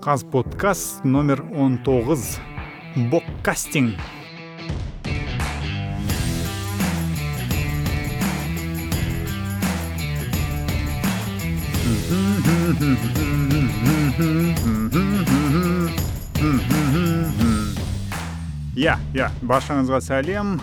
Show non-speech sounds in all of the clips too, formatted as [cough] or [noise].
қаз подкаст номер 19 боккастинг. Иә иә баршаңызға сәлем.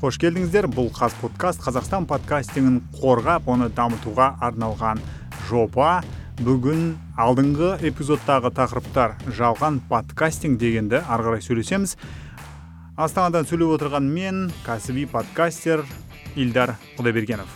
Қош келдіңіздер. Бұл қаз подкаст қазақстан подкастингін қорғап оны дамытуға арналған жоба. Бүгін алдыңғы эпизодтағы тақырыптар жалған подкастинг дегенді ары қарай сөйлесеміз. Астанадан сөйлеп отырған мен кәсіби подкастер Илдар құдайбергенов.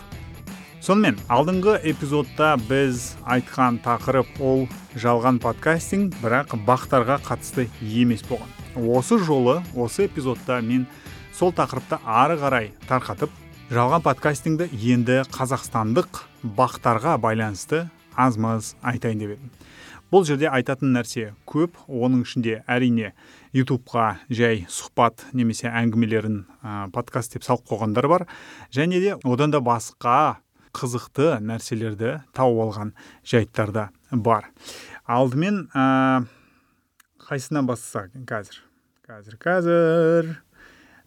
Сонымен алдыңғы эпизодта біз айтқан тақырып ол жалған подкастинг бірақ бақтарға қатысты емес болған. Осы жолы осы эпизодта мен сол тақырыпты ары қарай тарқатып жалған подкастингді енді қазақстандық бақтарға байланысты аз айтайын деп едім. Бұл жерде айтатын нәрсе көп оның ішінде әрине ютубқа жай сұхбат немесе әңгімелерін ә, подкаст деп салып қойғандар бар. Және де одан да басқа қызықты нәрселерді тауып алған жайттар да бар. Алдымен ә, қайсысынан бастасақ? Қазір қазір қазір.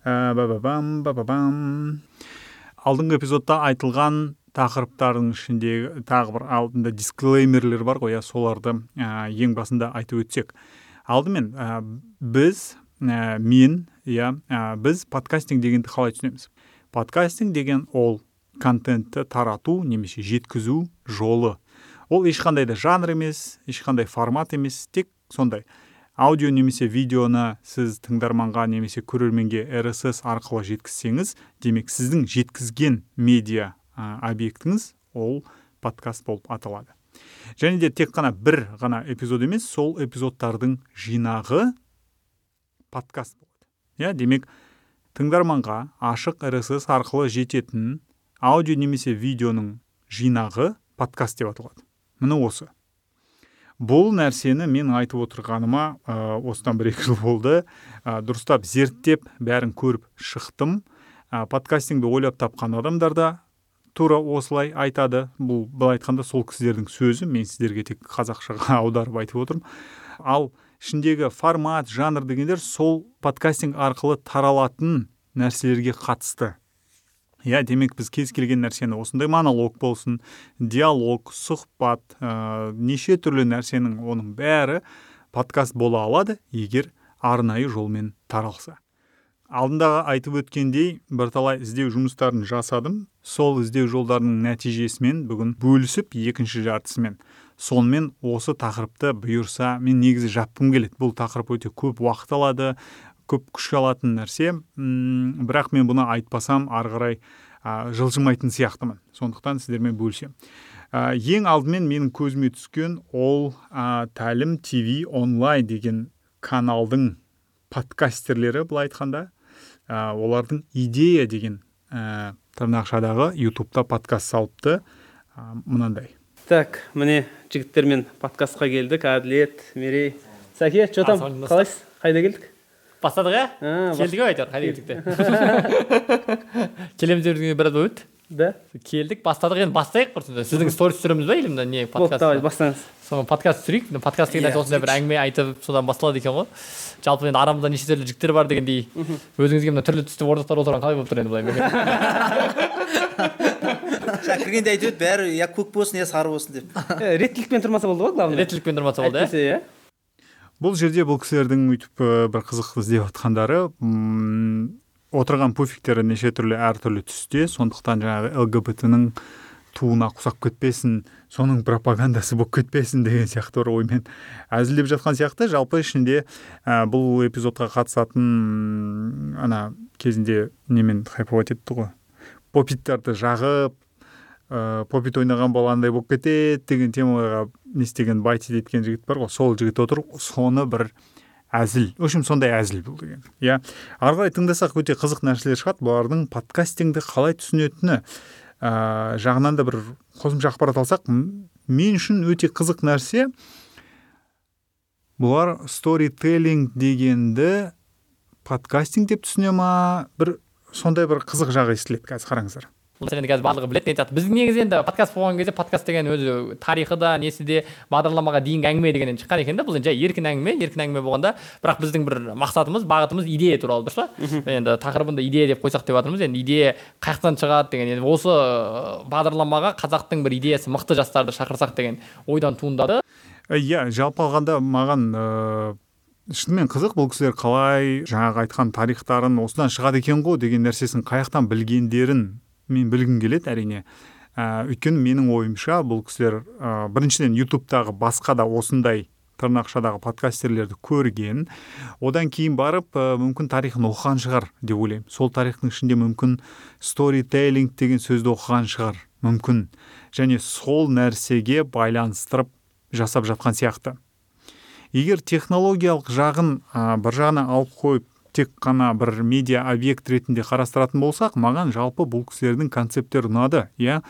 Ә, бам бам алдыңғы эпизодта айтылған тақырыптардың ішіндегі тағы бір алдында дисклеймерлер бар ғой иә соларды ә, ең басында айтып өтсек. Алдымен ә, біз ә, мен иә біз подкастинг дегенді қалай түсінеміз? Подкастинг деген ол контентті тарату немесе жеткізу жолы. Ол ешқандай да жанр емес ешқандай формат емес тек сондай аудио немесе видеоны сіз тыңдарманға немесе көрерменге rss арқылы жеткізсеңіз демек сіздің жеткізген медиа объектіңіз ол подкаст болып аталады. Және де тек қана бір ғана эпизод емес сол эпизодтардың жинағы подкаст болады. Иә демек тыңдарманға ашық rss арқылы жететін аудио немесе видеоның жинағы подкаст деп аталады. Міне осы. Бұл нәрсені мен айтып отырғаныма ә, осыдан бір екі жыл болды. Ә, дұрыстап зерттеп бәрін көріп шықтым. Ә, подкастингді ойлап тапқан адамдар да тура осылай айтады. Бұл былай айтқанда сол кісілердің сөзі мен сіздерге тек қазақшаға [laughs] аударып айтып отырмын. Ал ішіндегі формат жанр дегендер сол подкастинг арқылы таралатын нәрселерге қатысты. Иә демек біз кез келген нәрсені осындай монолог болсын диалог сұхбат ә, неше түрлі нәрсенің оның бәрі подкаст бола алады егер арнайы жолмен таралса. Алдындағы айтып өткендей бірталай іздеу жұмыстарын жасадым. Сол іздеу жолдарының нәтижесімен бүгін бөлісіп екінші жартысымен. Сонымен осы тақырыпты бұйырса мен негізі жапқым келеді. Бұл тақырып өте көп уақыт алады көп күш алатын нәрсе. М бірақ мен бұны айтпасам ары қарай ә, жылжымайтын сияқтымын. Сондықтан сіздермен бөлісемін ә, ең алдымен менің көзіме түскен ол ә, тәлім тв онлайн деген каналдың подкастерлері былай айтқанда. Ә, олардың идея деген ә, тырнақшадағы ютубта подкаст салыпты. Ә, мынандай. Так міне жігіттермен подкастқа келдік. Әділет мерей. Сәке че там? Қалайсыз? Қайда келдік? Бастадық иә келдік ау әйтеуір қайда келдік те [laughs] келеміз деп жүргенге біраз болып еді да? Келдік бастадық енді бастайық бір сіздің сторис түсіреміз ба или мына не подкаст давай бастаңыз. Соны подкаст түсірейік. Подкаст деген нәрсе осындай бір әңгіме айтып содан басталады екен ғой. Жалпы енді арамызда неше түрлі жігіттер бар дегендей. Өзіңізге мына түрлі түсті орындықтар отырған қалай болып тұр енді былай? [laughs] Кіргенде айтып еді бәрі я көк болсын я сары болсын деп. [laughs] Реттілікпен тұрмаса болды ғой главное. Реттілікпен тұрмаса болды иә? иә. Бұл жерде бұл кісілердің өйтіп бір қызық іздеп жатқандары отырған пуфиктері неше түрлі әртүрлі түсте сондықтан жаңағы лгбт ның туына құсап кетпесін соның пропагандасы болып кетпесін деген сияқты бір оймен әзілдеп жатқан сияқты. Жалпы ішінде ә, бұл эпизодқа қатысатын ана кезінде немен хайповать етті ғой? Попиттарды жағып ә, попит ойнаған бала андай болып кетеді деген темаға не істеген байтит еткен жігіт бар ғой сол жігіт отыр. Соны бір әзіл. В общем сондай әзіл бұл деген. Иә? Ары қарай тыңдасақ өте қызық нәрселер шығады. Бұлардың подкастингді қалай түсінетіні ә, жағынан да бір қосымша ақпарат алсақ мен үшін өте қызық нәрсе бұлар сторителлинг дегенді подкастинг деп түсіне ма? бір сондай бір қызық жағы естіледі қазір қараңыздар. Бұл мәселені қазір барлығы біледі сияқты біздің негізі енді подкаст болған кезде подкаст деген өзі тарихы да несі де бағдарламаға дейінгі әңгіме дегеннен шыққан екен да бұл енді жай еркін әңгіме еркін әңгіме болғанда бірақ біздің бір мақсатымыз бағытымыз идея туралы дұрыс па? Енді тақырыбында идея деп қойсақ деп жатырмыз. Енді идея қай жақтан шығады деген енді осы бағдарламаға қазақтың бір идеясы мықты жастарды шақырсақ деген ойдан туындады. Иә жалпы алғанда маған ыыы шынымен қызық бұл кісілер қалай жаңағы айтқан тарихтарын осыдан шығады екен ғой деген нәрсесін қай жақтан білгендерін мен білгім келеді әрине. Ә, өйткені менің ойымша бұл кісілер ә, біріншіден ютубтағы басқа да осындай тырнақшадағы подкастерлерді көрген. Одан кейін барып ә, мүмкін тарихын оқыған шығар деп ойлаймын. Сол тарихтың ішінде мүмкін сторителлинг деген сөзді оқыған шығар мүмкін. Және сол нәрсеге байланыстырып жасап жатқан сияқты. Егер технологиялық жағын ә, бір жағына алып қойып тек қана бір медиа объект ретінде қарастыратын болсақ маған жалпы бұл кісілердің концепттері ұнады иә?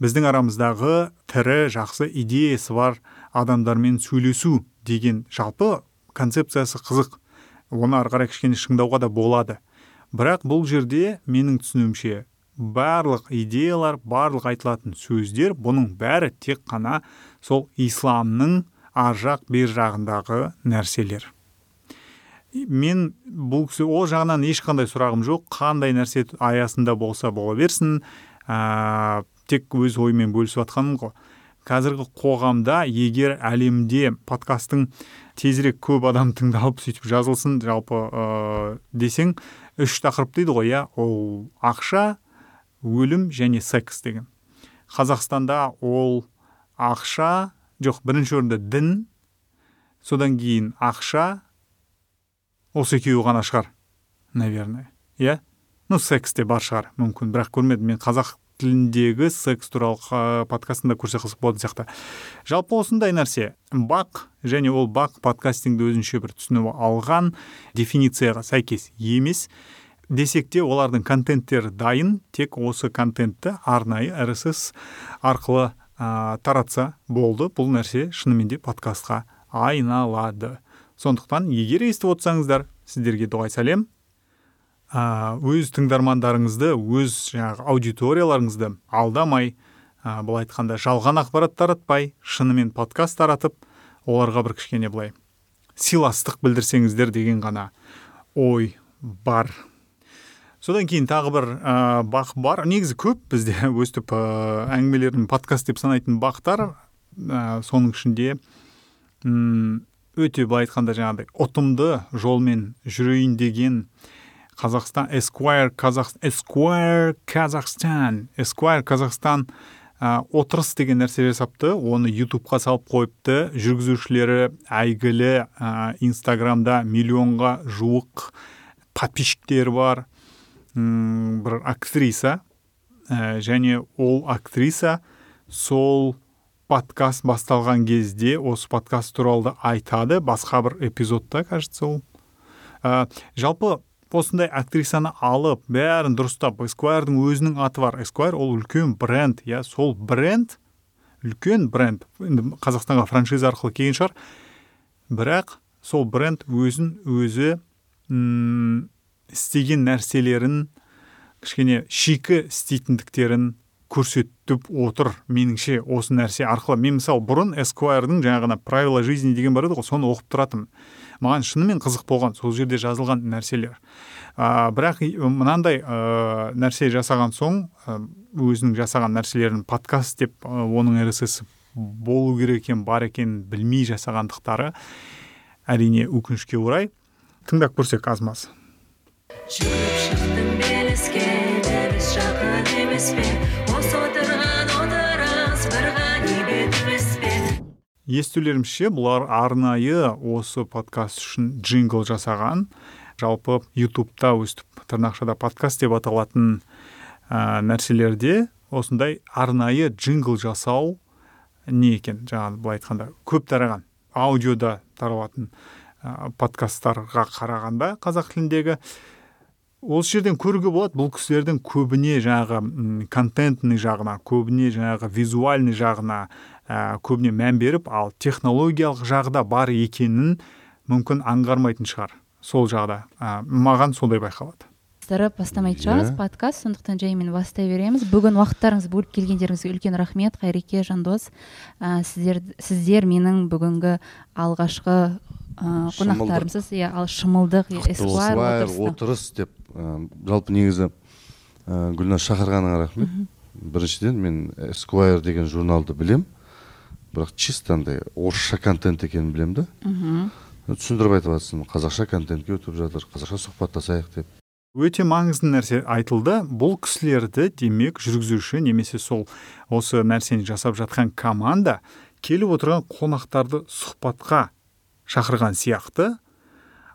Біздің арамыздағы тірі жақсы идеясы бар адамдармен сөйлесу деген жалпы концепциясы қызық. Оны ары қарай кішкене шыңдауға да болады. Бірақ бұл жерде менің түсінуімше барлық идеялар барлық айтылатын сөздер бұның бәрі тек қана сол исламның ар жақ бер жағындағы нәрселер. Мен бұл кісі ол жағынан ешқандай сұрағым жоқ. Қандай нәрсе аясында болса бола берсін ә, тек өз ойыммен бөлісіп жатқаным ғой. Қазіргі қоғамда егер әлемде подкасттың тезірек көп адам тыңдалып сөйтіп жазылсын жалпы ә, десең үш тақырып дейді ғой иә? Ол ақша өлім және секс деген. Қазақстанда ол ақша жоқ бірінші орында дін содан кейін ақша осы екеуі ғана шығар. Наверное. Иә? Ну секс те бар шығар. Мүмкін. Бірақ көрмедім мен қазақ тіліндегі секс туралы подкастында көрсе қызық болатын сияқты. Жалпы осындай нәрсе. Бақ және ол бақ подкастингді өзінше бір түсініп алған дефиницияға сәйкес емес. Десек те олардың контенттері дайын. Тек осы контентті арнайы rss арқылы ә, таратса болды. Бұл нәрсе шынымен де подкастқа айналады. Сондықтан егер естіп отырсаңыздар сіздерге дұғай сәлем. Ә, өз тыңдармандарыңызды өз жаңағы аудиторияларыңызды алдамай ә, былай айтқанда жалған ақпарат таратпай шынымен подкаст таратып оларға бір кішкене былай сыйластық білдірсеңіздер деген ғана ой бар. Содан кейін тағы бір ә, бақ бар. Негізі көп бізде [laughs] өстіп ә, әңгімелерін подкаст деп санайтын бақтар ә, соның ішінде м өте былай айтқанда жаңағыдай ұтымды жолмен жүрейін деген қазақстан эсквайр қазақ эсквайр қазақстан эсквайр қазақстан ә, отырыс деген нәрсе жасапты. Оны ютубқа салып қойыпты. Жүргізушілері әйгілі ә, инстаграмда миллионға жуық подписчиктері бар. М бір актриса. Ә, және ол актриса сол подкаст басталған кезде осы подкаст туралы айтады. Басқа бір эпизодта кажется ол. Ә, жалпы осындай актрисаны алып бәрін дұрыстап эсквайрдың өзінің аты бар. Эсквайр ол үлкен бренд иә сол бренд үлкен бренд. Енді қазақстанға франшиза арқылы келген шығар. Бірақ сол бренд өзін өзі істеген нәрселерін кішкене шикі істейтіндіктерін көрсетіп отыр. Меніңше осы нәрсе арқылы. Мен мысалы бұрын эсквайрдың жаңағы правила жизни деген бар еді ғой соны оқып тұратынмын. Маған шынымен қызық болған сол жерде жазылған нәрселер. Ә, бірақ мынандай ә, нәрсе жасаған соң өзінің жасаған нәрселерін подкаст деп ә, оның рсс болу керек екен бар екенін білмей жасағандықтары әрине өкінішке орай тыңдап көрсек аз маз естулерімше бұлар арнайы осы подкаст үшін джингл жасаған. Жалпы ютубта өстіп тырнақшада подкаст деп аталатын ә, нәрселерде осындай арнайы джингл жасау не екен? Жаңағы былай айтқанда көп тараған аудиода таралатын ә, подкасттарға қарағанда қазақ тіліндегі. Осы жерден көруге болады бұл кісілердің көбіне жаңағы контентный жағына көбіне жаңағы визуальный жағына ә, көбіне мән беріп ал технологиялық жағда бар екенін мүмкін аңғармайтын шығар сол жағда. Ә, маған сондай байқалады. Бастырып бастамайтын шығармыз. Иә. подкаст сондықтан жаймен бастай береміз. Бүгін уақыттарыңызды бөліп келгендеріңізге үлкен рахмет. Қайреке жандос ә, сіздер сіздер менің бүгінгі алғашқы ә, қонақтарымсыз. Иә ал шымылдық. Отырыс деп ә, жалпы негізі ә, гүлназ шақырғаныңа рахмет. Біріншіден мен эсквайр деген журналды білем. Бірақ чисто андай орысша контент екенін білем да. Мхм. Түсіндіріп айтып жатрсың қазақша контентке өтіп жатыр қазақша сұхбаттасайық деп. Өте маңызды нәрсе айтылды. Бұл кісілерді демек жүргізуші немесе сол осы нәрсені жасап жатқан команда келіп отырған қонақтарды сұхбатқа шақырған сияқты.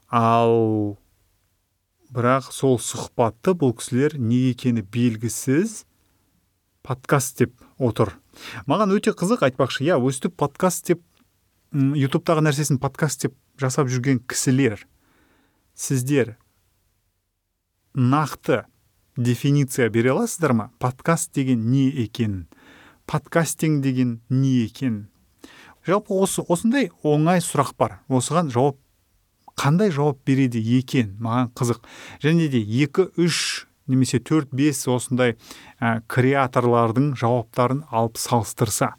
Ал бірақ сол сұхбатты бұл кісілер не екені белгісіз подкаст деп отыр. Маған өте қызық айтпақшы иә өстіп подкаст деп ютубтағы нәрсесін подкаст деп жасап жүрген кісілер сіздер нақты дефиниция бере аласыздар ма? Подкаст деген не екенін подкастинг деген не екенін жалпы осы осындай оңай сұрақ бар. Осыған жауап қандай жауап береді екен? Маған қызық. Және де екі үш немесе төрт бес осындай ә, креаторлардың жауаптарын алып салыстырса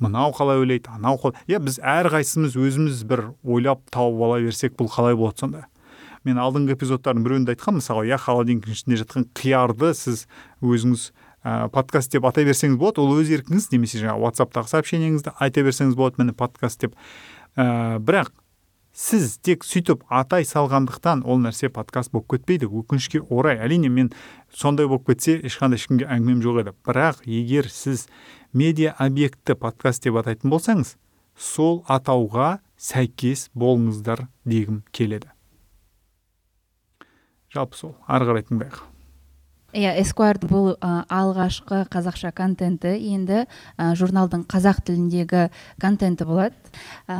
мынау қалай ойлайды анау қалай иә біз әрқайсымыз өзіміз бір ойлап тауып ала берсек бұл қалай болады сонда? Мен алдыңғы эпизодтардың біреуінде айтқанмын мысалы иә холодильниктің ішінде жатқан қиярды сіз өзіңіз ә, подкаст деп атай берсеңіз болады ол өз еркіңіз немесе жаңағы ватсаптағы сообщениеңізді айта берсеңіз болады міне подкаст деп. Ә, бірақ сіз тек сөйтіп атай салғандықтан ол нәрсе подкаст болып кетпейді өкінішке орай. Әрине мен сондай болып кетсе ешқандай ешкімге әңгімем жоқ еді. Бірақ егер сіз медиа объектті подкаст деп атайтын болсаңыз сол атауға сәйкес болыңыздар дегім келеді. Жалпы сол. Ары қарай тыңдайық. Иә эсквайрдың бұл ә, алғашқы қазақша контенті. Енді ә, журналдың қазақ тіліндегі контенті болады. Ә,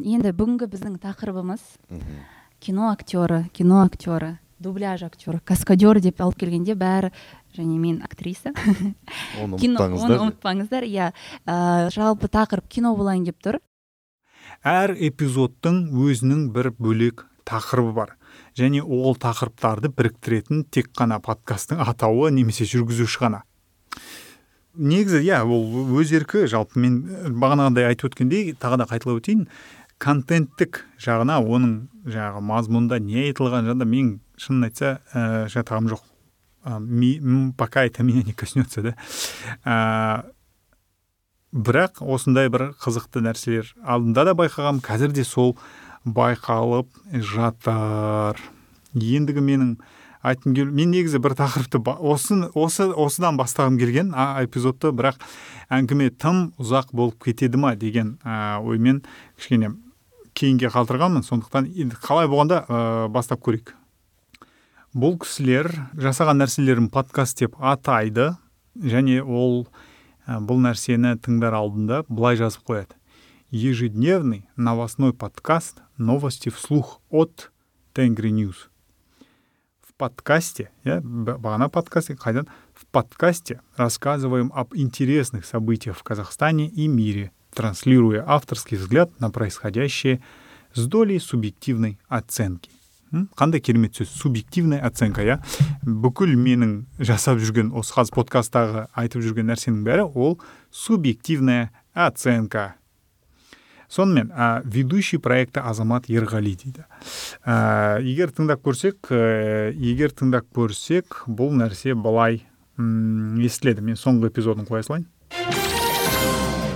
енді бүгінгі біздің тақырыбымыз кино актері кино актері дубляж актері каскадер деп алып келгенде бәрі және мен актриса. Оны [laughs] ұмытпаңыздар. ұмытпаңыздар иә. Ә, жалпы тақырып кино болайын деп тұр. Әр эпизодтың өзінің бір бөлек тақырыбы бар. Және ол тақырыптарды біріктіретін тек қана подкасттың атауы немесе жүргізуші ғана. Негізі иә ол өз еркі жалпы мен бағанағыдай айтып өткендей тағы да қайталап өтейін. Контенттік жағына оның жаңағы мазмұнда не айтылған жағында мен шынын айтса ә, жатағым жоқ. М, пока это меня не коснется да. Ә, бірақ осындай бір қызықты нәрселер алдында да байқағам қазір де сол байқалып жатыр ендігі менің айтқым кел мен негізі бір тақырыпты осы, осы осыдан бастағым келген а, эпизодты бірақ әңгіме тым ұзақ болып кетеді ма деген ә, оймен кішкене кейінге қалдырғанмын. Сондықтан енді қалай болғанда ә, бастап көрейік. Бұл кісілер жасаған нәрселерін подкаст деп атайды және ол ә, бұл нәрсені тыңдар алдында былай жазып қояды. Ежедневный новостной подкаст новости вслух от тенгри ньюс в подкасте я бағана подкасте қайдан в подкасте рассказываем об интересных событиях в казахстане и мире транслируя авторский взгляд на происходящее с долей субъективной оценки М? қандай керемет сөз субъективная оценка иә бүкіл менің жасап жүрген осы қазір подкасттағы айтып жүрген нәрсенің бәрі ол субъективная оценка сонымен ә, ведущий проекта азамат ерғали дейді ә, егер тыңдап көрсек ә, егер тыңдап көрсек бұл нәрсе былай м, естіледі мен соңғы эпизодын қоя салайын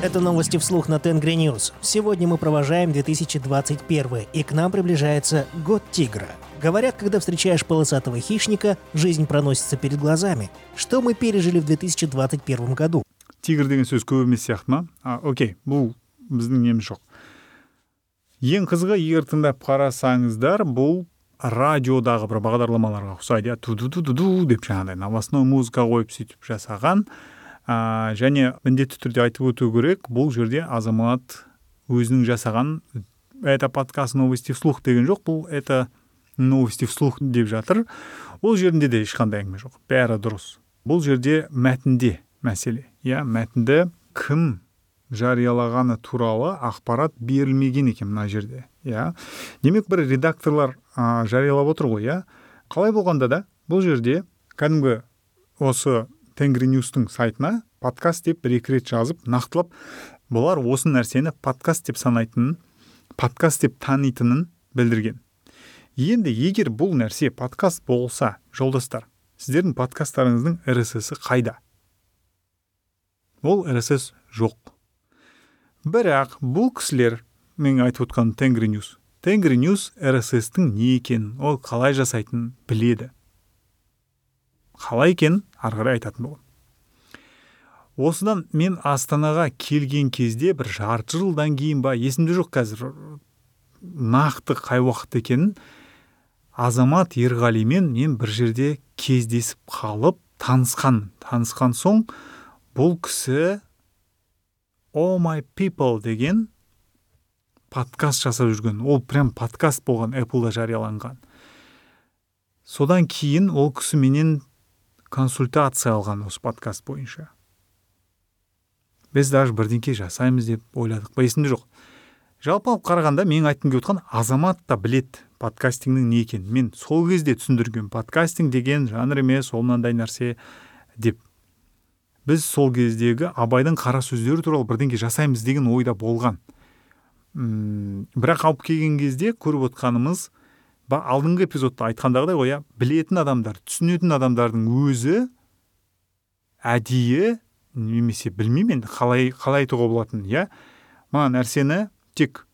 Это новости вслух на Тенгри Ньюс. Сегодня мы провожаем 2021 и к нам приближается год тигра. Говорят, когда встречаешь полосатого хищника, жизнь проносится перед глазами. Что мы пережили в 2021 году? тигр деген сөз көп емес сияқты ма а, окей бұл біздің неміз жоқ. Ең қызығы егер тыңдап қарасаңыздар бұл радиодағы бір бағдарламаларға ұқсайды. Иә ту ду ду ду деп жаңағыдай новостной музыка қойып сөйтіп жасаған. А, және міндетті түрде айтып өту керек бұл жерде азамат өзінің жасаған это подкаст новости вслух деген жоқ бұл это новости вслух деп жатыр. Ол жерінде де ешқандай әңгіме жоқ. Бәрі дұрыс. Бұл жерде мәтінде мәселе. Иә мәтінді кім жариялағаны туралы ақпарат берілмеген екен мына жерде иә. Демек бір редакторлар ә, жариялап отыр ғой иә. Қалай болғанда да бұл жерде кәдімгі осы тенгринюстың сайтына подкаст деп бір екі рет жазып нақтылап бұлар осы нәрсені подкаст деп санайтынын подкаст деп танитынын білдірген. Енді егер бұл нәрсе подкаст болса жолдастар сіздердің подкасттарыңыздың рсс қайда? Ол рсс жоқ. Бірақ бұл кісілер мен айтып отқан тенгри ньюс. Тенгри ньюс рсстің не екенін ол қалай жасайтынын біледі. Қалай екенін ары қарай айтатын боламын осыдан мен астанаға келген кезде бір жарты жылдан кейін ба есімде жоқ қазір нақты қай уақыт екенін азамат ерғалимен мен бір жерде кездесіп қалып танысқан. Танысқан соң бұл кісі о my people деген подкаст жасап жүрген. Ол прям подкаст болған Apple'да жарияланған. Содан кейін ол кісі менен консультация алған осы подкаст бойынша. Біз даже бірдеңке жасаймыз деп ойладық. Па есімде жоқ. Жалпы алып қарағанда менің айтқым келіп отқан азамат та білет подкастингнің не екенін мен сол кезде түсіндірген подкастинг деген жанр емес ол мынандай нәрсе деп. Біз сол кездегі абайдың қара сөздері туралы бірдеңке жасаймыз деген ойда болған. М бірақ алып келген кезде көріп отқанымыз ба, алдыңғы эпизодта айтқандағыдай ғой иә білетін адамдар түсінетін адамдардың өзі әдейі немесе білмеймін енді қалай қалай айтуға болатынын иә. Мына нәрсені тек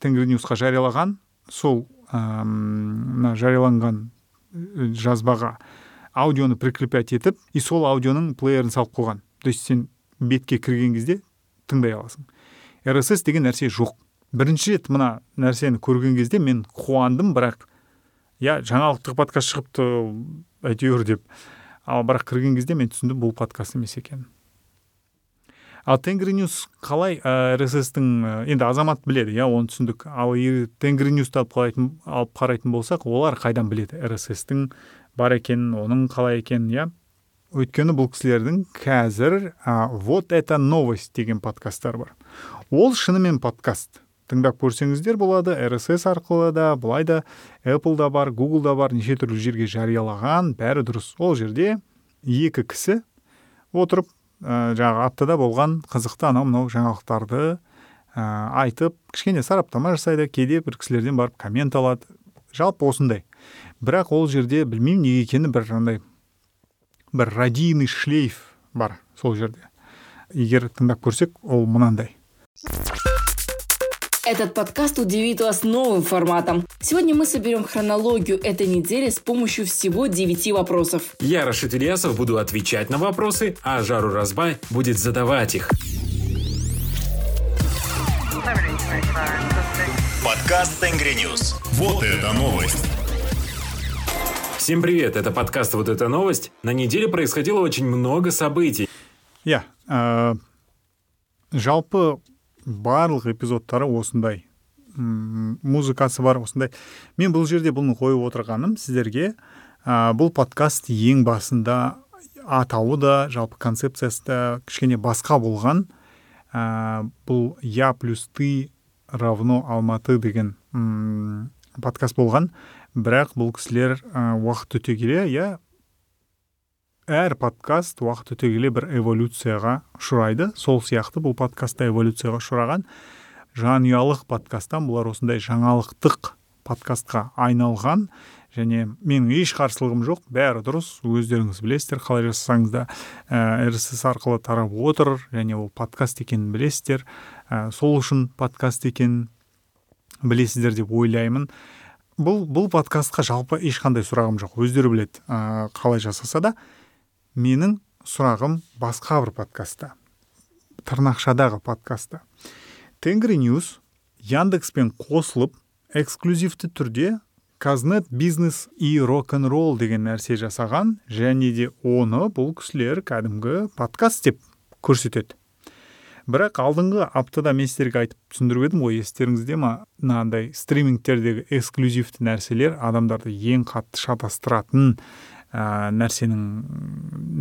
тенгринюсқа жариялаған сол мына жарияланған жазбаға аудионы прикреплять етіп и сол аудионың плеерін салып қойған. То есть сен бетке кірген кезде тыңдай аласың. рсс деген нәрсе жоқ. Бірінші рет мына нәрсені көрген кезде мен қуандым бірақ иә жаңалықтық подкаст шығыпты әйтеуір деп. Ал бірақ кірген кезде мен түсіндім бұл подкаст емес екенін ал тенгри ньюс қалай ә, рсстің енді азамат біледі иә оны түсіндік. Ал тенгри ньюсты алып қарайтын алып қарайтын болсақ олар қайдан біледі рсстің бар екенін оның қалай екенін иә? Өйткені бұл кісілердің қазір вот это новость деген подкасттар бар. Ол шынымен подкаст. Тыңдап көрсеңіздер болады rss арқылы да былай да да бар google да бар неше түрлі жерге жариялаған бәрі дұрыс. Ол жерде екі кісі отырып ә, жаңағы аптада болған қызықты анау мынау жаңалықтарды ә, айтып кішкене сараптама жасайды кейде бір кісілерден барып коммент алады. Жалпы осындай. бірақ ол жерде білмеймін неге екені бір андай бір радийный шлейф бар сол жерде егер тыңдап көрсек ол мынандай Этот подкаст удивит вас новым форматом. Сегодня мы соберем хронологию этой недели с помощью всего 9 вопросов. Я, Рашид Ильясов, буду отвечать на вопросы, а Жару Разбай будет задавать их. Подкаст Тенгри Ньюс. Вот это новость. Всем привет, это подкаст «Вот это новость». На неделе происходило очень много событий. иә жалпы барлық эпизодтары осындай музыкасы бар осындай мен бұл жерде бұны қойып отырғаным сіздерге ә, бұл подкаст ең басында атауы да жалпы концепциясы да кішкене басқа болған ә, бұл я плюс ты равно алматы деген м подкаст болған бірақ бұл кісілер ә, уақыт өте келе иә әр подкаст уақыт өте келе бір эволюцияға ұшырайды. Сол сияқты бұл подкаст та эволюцияға ұшыраған жанұялық подкасттан бұлар осындай жаңалықтық подкастқа айналған. Және менің еш қарсылығым жоқ. Бәрі дұрыс. Өздеріңіз білесіздер қалай жасасаңыз да ә, рсс арқылы тарап отыр және ол подкаст екенін білесіздер. Ә, сол үшін подкаст екенін білесіздер деп ойлаймын. Бұл бұл подкастқа жалпы ешқандай сұрағым жоқ. Өздері біледі ә, қалай жасаса да менің сұрағым басқа бір подкастта тырнақшадағы подкастта тенгри ньюс яндекспен қосылып эксклюзивті түрде казнет бизнес и рок н ролл деген нәрсе жасаған және де оны бұл кісілер кәдімгі подкаст деп көрсетеді. Бірақ алдыңғы аптада мен сіздерге айтып түсіндіріп едім ғой естеріңізде ма? Мынандай стримингтердегі эксклюзивті нәрселер адамдарды ең қатты шатастыратын ә, нәрсенің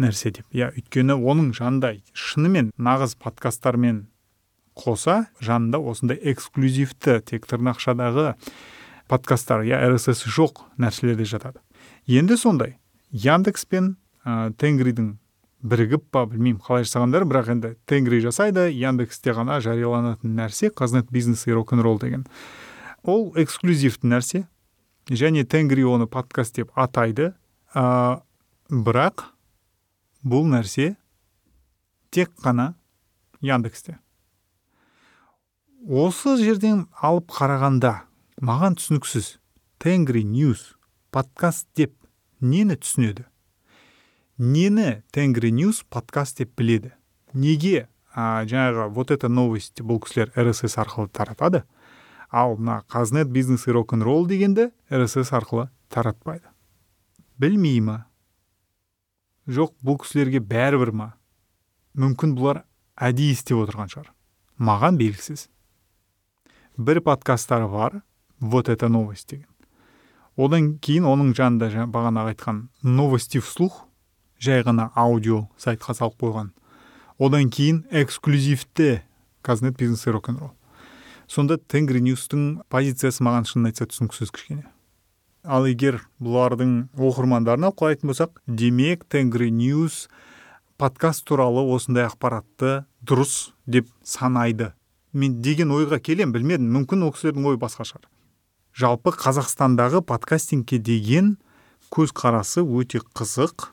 нәрсе деп. Иә өйткені оның жанында шынымен нағыз подкасттармен қоса жанында осындай эксклюзивті тек тырнақшадағы подкасттар иә рсс жоқ нәрселер де жатады. Енді сондай яндекс пен ә, тенгридің бірігіп па білмеймін қалай жасағандар бірақ енді тенгри жасайды яндексте ғана жарияланатын нәрсе қазнет бизнес и рок н ролл деген. Ол эксклюзивті нәрсе және тенгри оны подкаст деп атайды ә, бірақ бұл нәрсе тек қана яндексте. Осы жерден алып қарағанда маған түсініксіз тенгри ньюс подкаст деп нені түсінеді? Нені тенгри ньюс подкаст деп біледі? Неге а, жаңағы вот это новость бұл кісілер рсс арқылы таратады ал мына қазнет бизнес и рок н ролл дегенді рсс арқылы таратпайды? Білмей ма? Жоқ бұл кісілерге бәрібір ма? Мүмкін бұлар әдейі істеп отырған шығар. Маған белгісіз. Бір подкасттары бар вот это новость деген. Одан кейін оның жанында бағанағы айтқан новости вслух жай ғана аудио сайтқа салып қойған. Одан кейін эксклюзивті казнет бизнес и рок н ролл сонда тенгри ньюстың позициясы маған шынын айтса түсініксіз кішкене. Ал егер бұлардың оқырмандарына қарайтын болсақ демек тенгри ньюс подкаст туралы осындай ақпаратты дұрыс деп санайды. Мен деген ойға келем білмедім мүмкін ол кісілердің ойы басқа шығар. Жалпы қазақстандағы подкастингке деген көзқарасы өте қызық.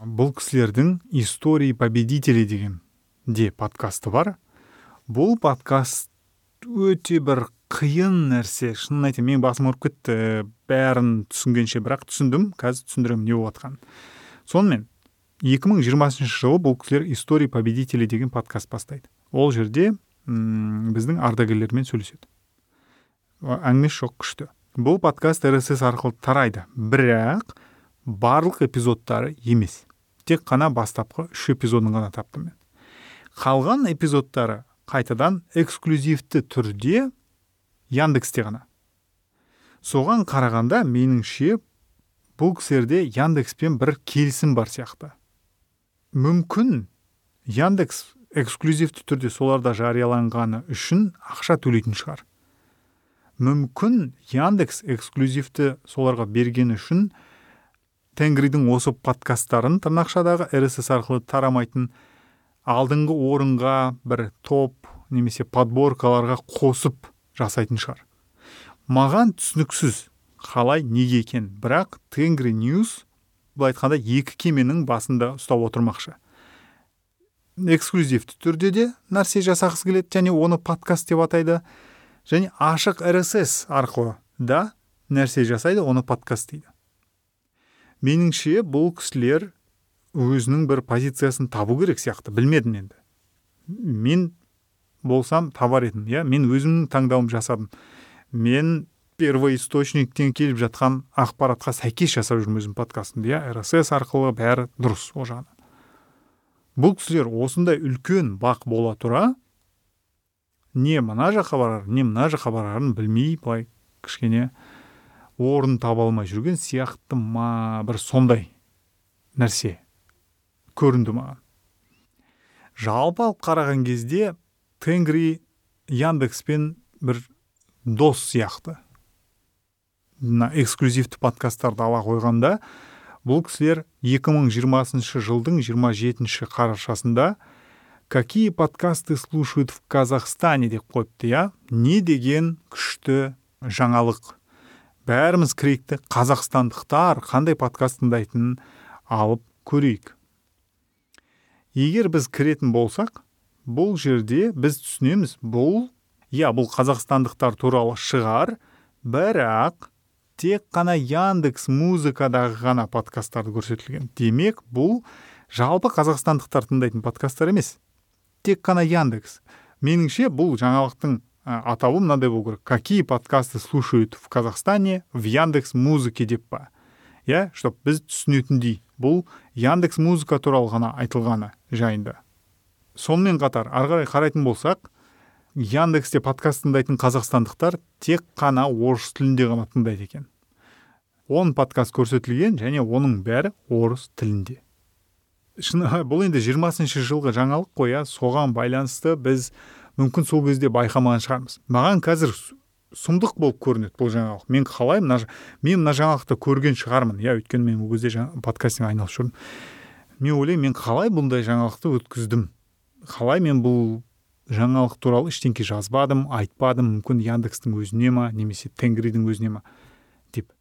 Бұл кісілердің истории победителей деген де подкасты бар. Бұл подкаст өте бір қиын нәрсе. Шынын айтайын менің басым ауырып кетті. Бәрін түсінгенше бірақ түсіндім қазір түсіндіремін не болып жатқанын. Сонымен 2020 жылы бұл кісілер истории победителей деген подкаст бастайды. Ол жерде м біздің ардагерлермен сөйлеседі. Әңгімесі жоқ күшті бұл подкаст рсс арқылы тарайды. Бірақ барлық эпизодтары емес. Тек қана бастапқы үш эпизодын ғана таптым мен. Қалған эпизодтары қайтадан эксклюзивті түрде яндексте ғана. Соған қарағанда меніңше бұл кісілерде яндекспен бір келісім бар сияқты. Мүмкін яндекс эксклюзивті түрде соларда жарияланғаны үшін ақша төлейтін шығар. Мүмкін яндекс эксклюзивті соларға бергені үшін тенгридің осы подкасттарын тырнақшадағы рсс арқылы тарамайтын алдыңғы орынға бір топ немесе подборкаларға қосып жасайтын шығар. Маған түсініксіз қалай неге екен бірақ тенгри ньюс былай айтқанда екі кеменің басында ұстап отырмақшы. Эксклюзивті түрде де нәрсе жасағысы келеді және оны подкаст деп атайды және ашық рсс арқылы да нәрсе жасайды оны подкаст дейді. Меніңше бұл кісілер өзінің бір позициясын табу керек сияқты білмедім енді. Мен болсам табар едім иә? Мен өзімнің таңдауымды жасадым. Мен первоисточниктен келіп жатқан ақпаратқа сәйкес жасап жүрмін өзім подкастымды иә? рсс арқылы бәрі дұрыс ол жағынан бұл кісілер осындай үлкен бақ бола тұра не мына жаққа барар не мына жаққа барарын білмей былай кішкене орын таба алмай жүрген сияқты ма бір сондай нәрсе көрінді маған. Жалпы алып қараған кезде тенгри яндекспен бір дос сияқты мына эксклюзивті подкасттарды ала қойғанда бұл кісілер 2020 жылдың 27 қарашасында какие подкасты слушают в казахстане? деп қойыпты иә? Не деген күшті жаңалық бәріміз крейікті қазақстандықтар қандай подкаст тыңдайтынын алып көрейік. Егер біз кіретін болсақ бұл жерде біз түсінеміз бұл иә бұл қазақстандықтар туралы шығар бірақ тек қана яндекс музыкадағы ғана подкасттарды көрсетілген. Демек бұл жалпы қазақстандықтар тыңдайтын подкасттар емес. Тек қана яндекс. Меніңше бұл жаңалықтың атауы мынандай болу керек какие подкасты слушают в казахстане в яндекс музыке деп па. Иә чтоб біз түсінетіндей бұл яндекс музыка туралы ғана айтылғаны жайында. Сонымен қатар ары қарай қарайтын болсақ яндексте подкаст тыңдайтын қазақстандықтар тек қана орыс тілінде ғана тыңдайды екен. Он подкаст көрсетілген және оның бәрі орыс тілінде. Шын [laughs] бұл енді жиырмасыншы жылғы жаңалық қой соған байланысты біз мүмкін сол кезде байқамаған шығармыз. Маған қазір сұмдық болып көрінеді бұл жаңалық. Мен қалай мына мен мына жаңалықты көрген шығармын. Иә өйткені мен ол кезде жаңа подкастинг айналысып жүрмін. Мен ойлаймын мен қалай бұндай жаңалықты өткіздім? Қалай мен бұл жаңалық туралы ештеңке жазбадым айтпадым? Мүмкін яндекстің өзіне ма немесе тенгридің өзіне ма? Деп.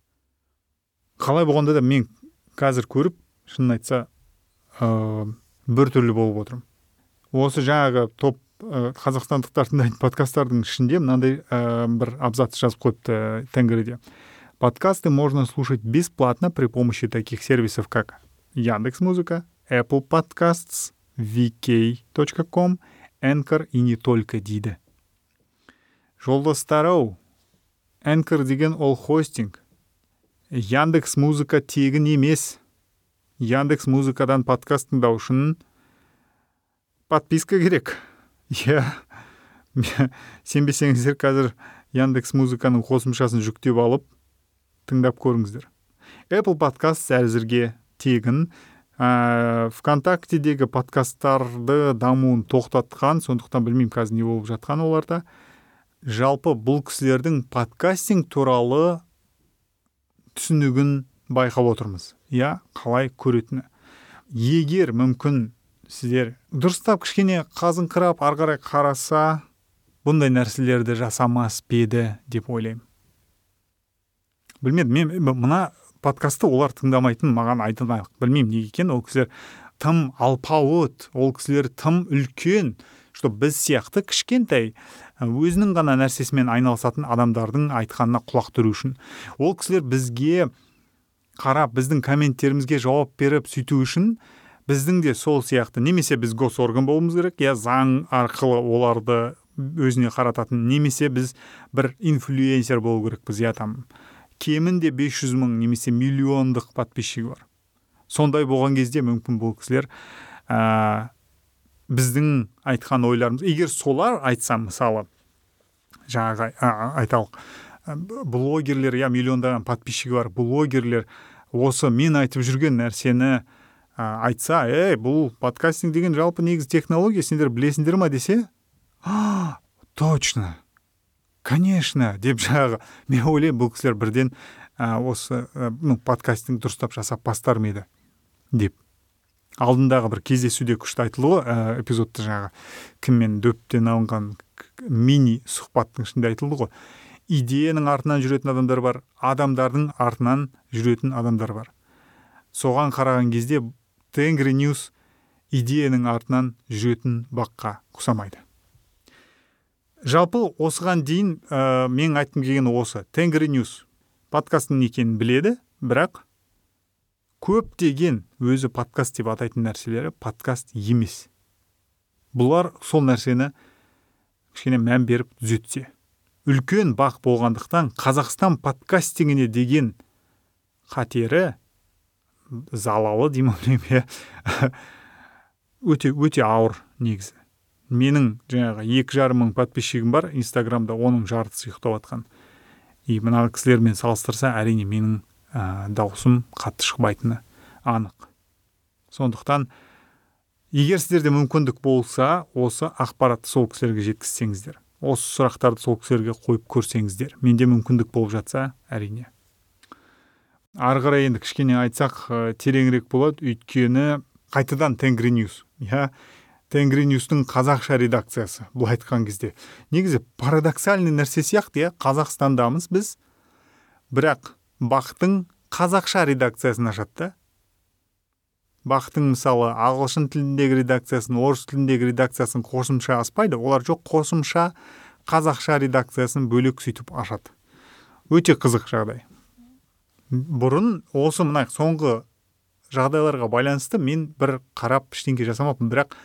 Қалай болғанда да мен қазір көріп шынын айтса ә, біртүрлі болып отырмын. Осы жаңағы топ қазақстандықтар тыңдайтын подкасттардың ішінде мынандай ә, бір абзац жазып қойыпты тенгриде. Подкасты можно слушать бесплатно при помощи таких сервисов как яндекс музыка apple podcasts vk.com Anchor и не только дейді жолдастар ау Anchor деген ол хостинг. Яндекс музыка тегін емес. Яндекс музыкадан подкаст тыңдау үшін подписка керек иә [laughs] сенбесеңіздер қазір яндекс музыканың қосымшасын жүктеп алып тыңдап көріңіздер. Apple подкаст әзірге тегін. Ә, вконтактедегі подкасттарды дамуын тоқтатқан сондықтан білмеймін қазір не болып жатқан оларда. Жалпы бұл кісілердің подкастинг туралы түсінігін байқап отырмыз. Иә қалай көретіні. Егер мүмкін сіздер дұрыстап кішкене қазыңқырап ары қарай қараса бұндай нәрселерді жасамас па еді деп ойлаймын. Білмедім мен мына подкастты олар тыңдамайтын маған айтылмайды білмеймін неге екенін. Ол кісілер тым алпауыт ол кісілер тым үлкен что біз сияқты кішкентай өзінің ғана нәрсесімен айналысатын адамдардың айтқанына құлақ түру үшін. Ол кісілер бізге қарап біздің комменттерімізге жауап беріп сөйту үшін біздің де сол сияқты немесе біз госорган болуымыз керек иә заң арқылы оларды өзіне қарататын немесе біз бір инфлюенсер болу керекпіз иә там. Кемінде 500 мың немесе миллиондық подписчигі бар. Сондай болған кезде мүмкін бұл кісілер ә, біздің айтқан ойларымыз егер солар айтса мысалы жаңағы айталық блогерлер иә миллиондаған подписчигі бар блогерлер осы мен айтып жүрген нәрсені айтса ей бұл подкастинг деген жалпы негізі технология сендер білесіңдер ма? десе а, точно конечно! деп жаңағы мен ойлаймын бұл кісілер бірден ә, осы ә, ну подкастинг дұрыстап жасап бастар ма еді деп. Алдындағы бір кездесуде күшті айтылды ғой ә, эпизодта жаңағы кіммен дөптен алынған мини сұхбаттың ішінде айтылды ғой. Идеяның артынан жүретін адамдар бар адамдардың артынан жүретін адамдар бар соған қараған кезде тенгри ньюс идеяның артынан жүретін баққа ұқсамайды жалпы осыған дейін ә, мен айтқым келгені осы. Тенгри ньюс подкасттың екенін біледі бірақ көптеген өзі подкаст деп атайтын нәрселері подкаст емес. Бұлар сол нәрсені кішкене мән беріп түзетсе. Үлкен бақ болғандықтан қазақстан подкастингіне деген қатері залалы деймін иә. Өте өте ауыр негізі. Менің жаңағы екі жарым мың подписчигім бар инстаграмда оның жартысы ұйықтап жатқан. И мына кісілермен салыстырса әрине менің ә, дауысым қатты шықпайтыны анық. Сондықтан егер сіздерде мүмкіндік болса осы ақпаратты сол кісілерге жеткізсеңіздер осы сұрақтарды сол кісілерге қойып көрсеңіздер менде мүмкіндік болып жатса әрине. Ары қарай енді кішкене айтсақ тереңірек болады. Өйткені қайтадан тенгриньюс иә? Тенгриньюстың қазақша редакциясы былай айтқан кезде. Негізі парадоксальный нәрсе сияқты иә? Қазақстандамыз біз. Бірақ бақтың қазақша редакциясын ашады да. Бақтың мысалы ағылшын тіліндегі редакциясын орыс тіліндегі редакциясын қосымша аспайды. Олар жоқ қосымша қазақша редакциясын бөлек сөйтіп ашады. Өте қызық жағдай. Бұрын осы мына соңғы жағдайларға байланысты мен бір қарап ештеңке жасамаппын. Бірақ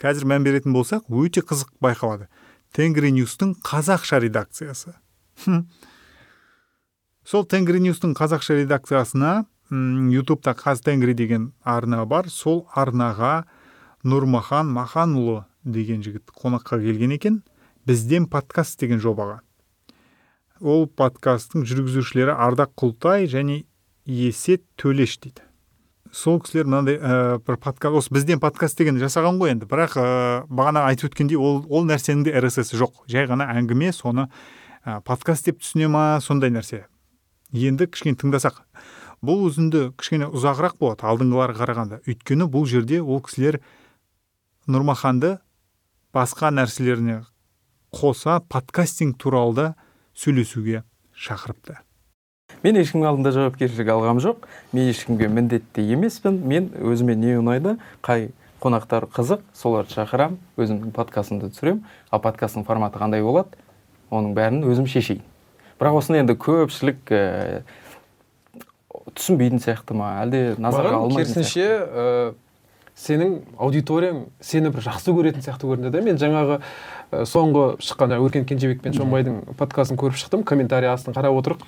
қазір мән беретін болсақ өте қызық байқалады. Тенгри ньюстың қазақша редакциясы. Сол тенгри ньюстың қазақша редакциясына ютубта қазтенгри деген арна бар. Сол арнаға нұрмахан маханұлы деген жігіт қонаққа келген екен. Бізден подкаст деген жобаға. Ол подкасттың жүргізушілері ардақ құлтай және есет төлеш дейді. Сол кісілер мынандай ә, бір подкаст осы бізден подкаст деген жасаған ғой енді. Бірақ ә, бағана айтып өткендей ол ол нәрсенің де рсс жоқ. Жай ғана әңгіме соны ә, подкаст деп түсіне ма сондай нәрсе. Енді кішкене тыңдасақ. Бұл үзінді кішкене ұзағырақ болады алдыңғыларға қарағанда. Өйткені бұл жерде ол кісілер нұрмаханды басқа нәрселеріне қоса подкастинг туралы да сөйлесуге шақырыпты. Мен ешкімнің алдында жауапкершілік алғам жоқ. Мен ешкімге міндетті емеспін. Мен өзіме не ұнайды қай қонақтар қызық соларды шақырам өзімнің подкастымды түсірем. Ал подкасттың форматы қандай болады оның бәрін өзім шешейін. Бірақ осыны енді көпшілік ә, түсінбейтін сияқты ма? Әлде назарға алмайтын керісінше ә, сенің аудиторияң сені бір жақсы көретін сияқты көрінді да. Мен жаңағы ә, соңғы шыққан өркен кенжебек пен шонбайдың подкастын көріп шықтым. Комментарий астын қарап отырып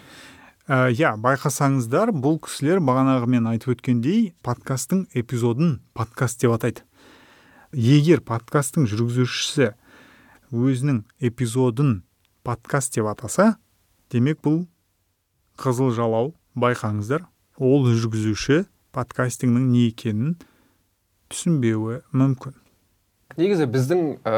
Ә, иә байқасаңыздар бұл кісілер бағанағы мен айтып өткендей подкасттың эпизодын подкаст деп атайды. Егер подкасттың жүргізушісі өзінің эпизодын подкаст деп атаса демек бұл қызыл жалау. Байқаңыздар ол жүргізуші подкастингнің не екенін түсінбеуі мүмкін. Негізі біздің ә,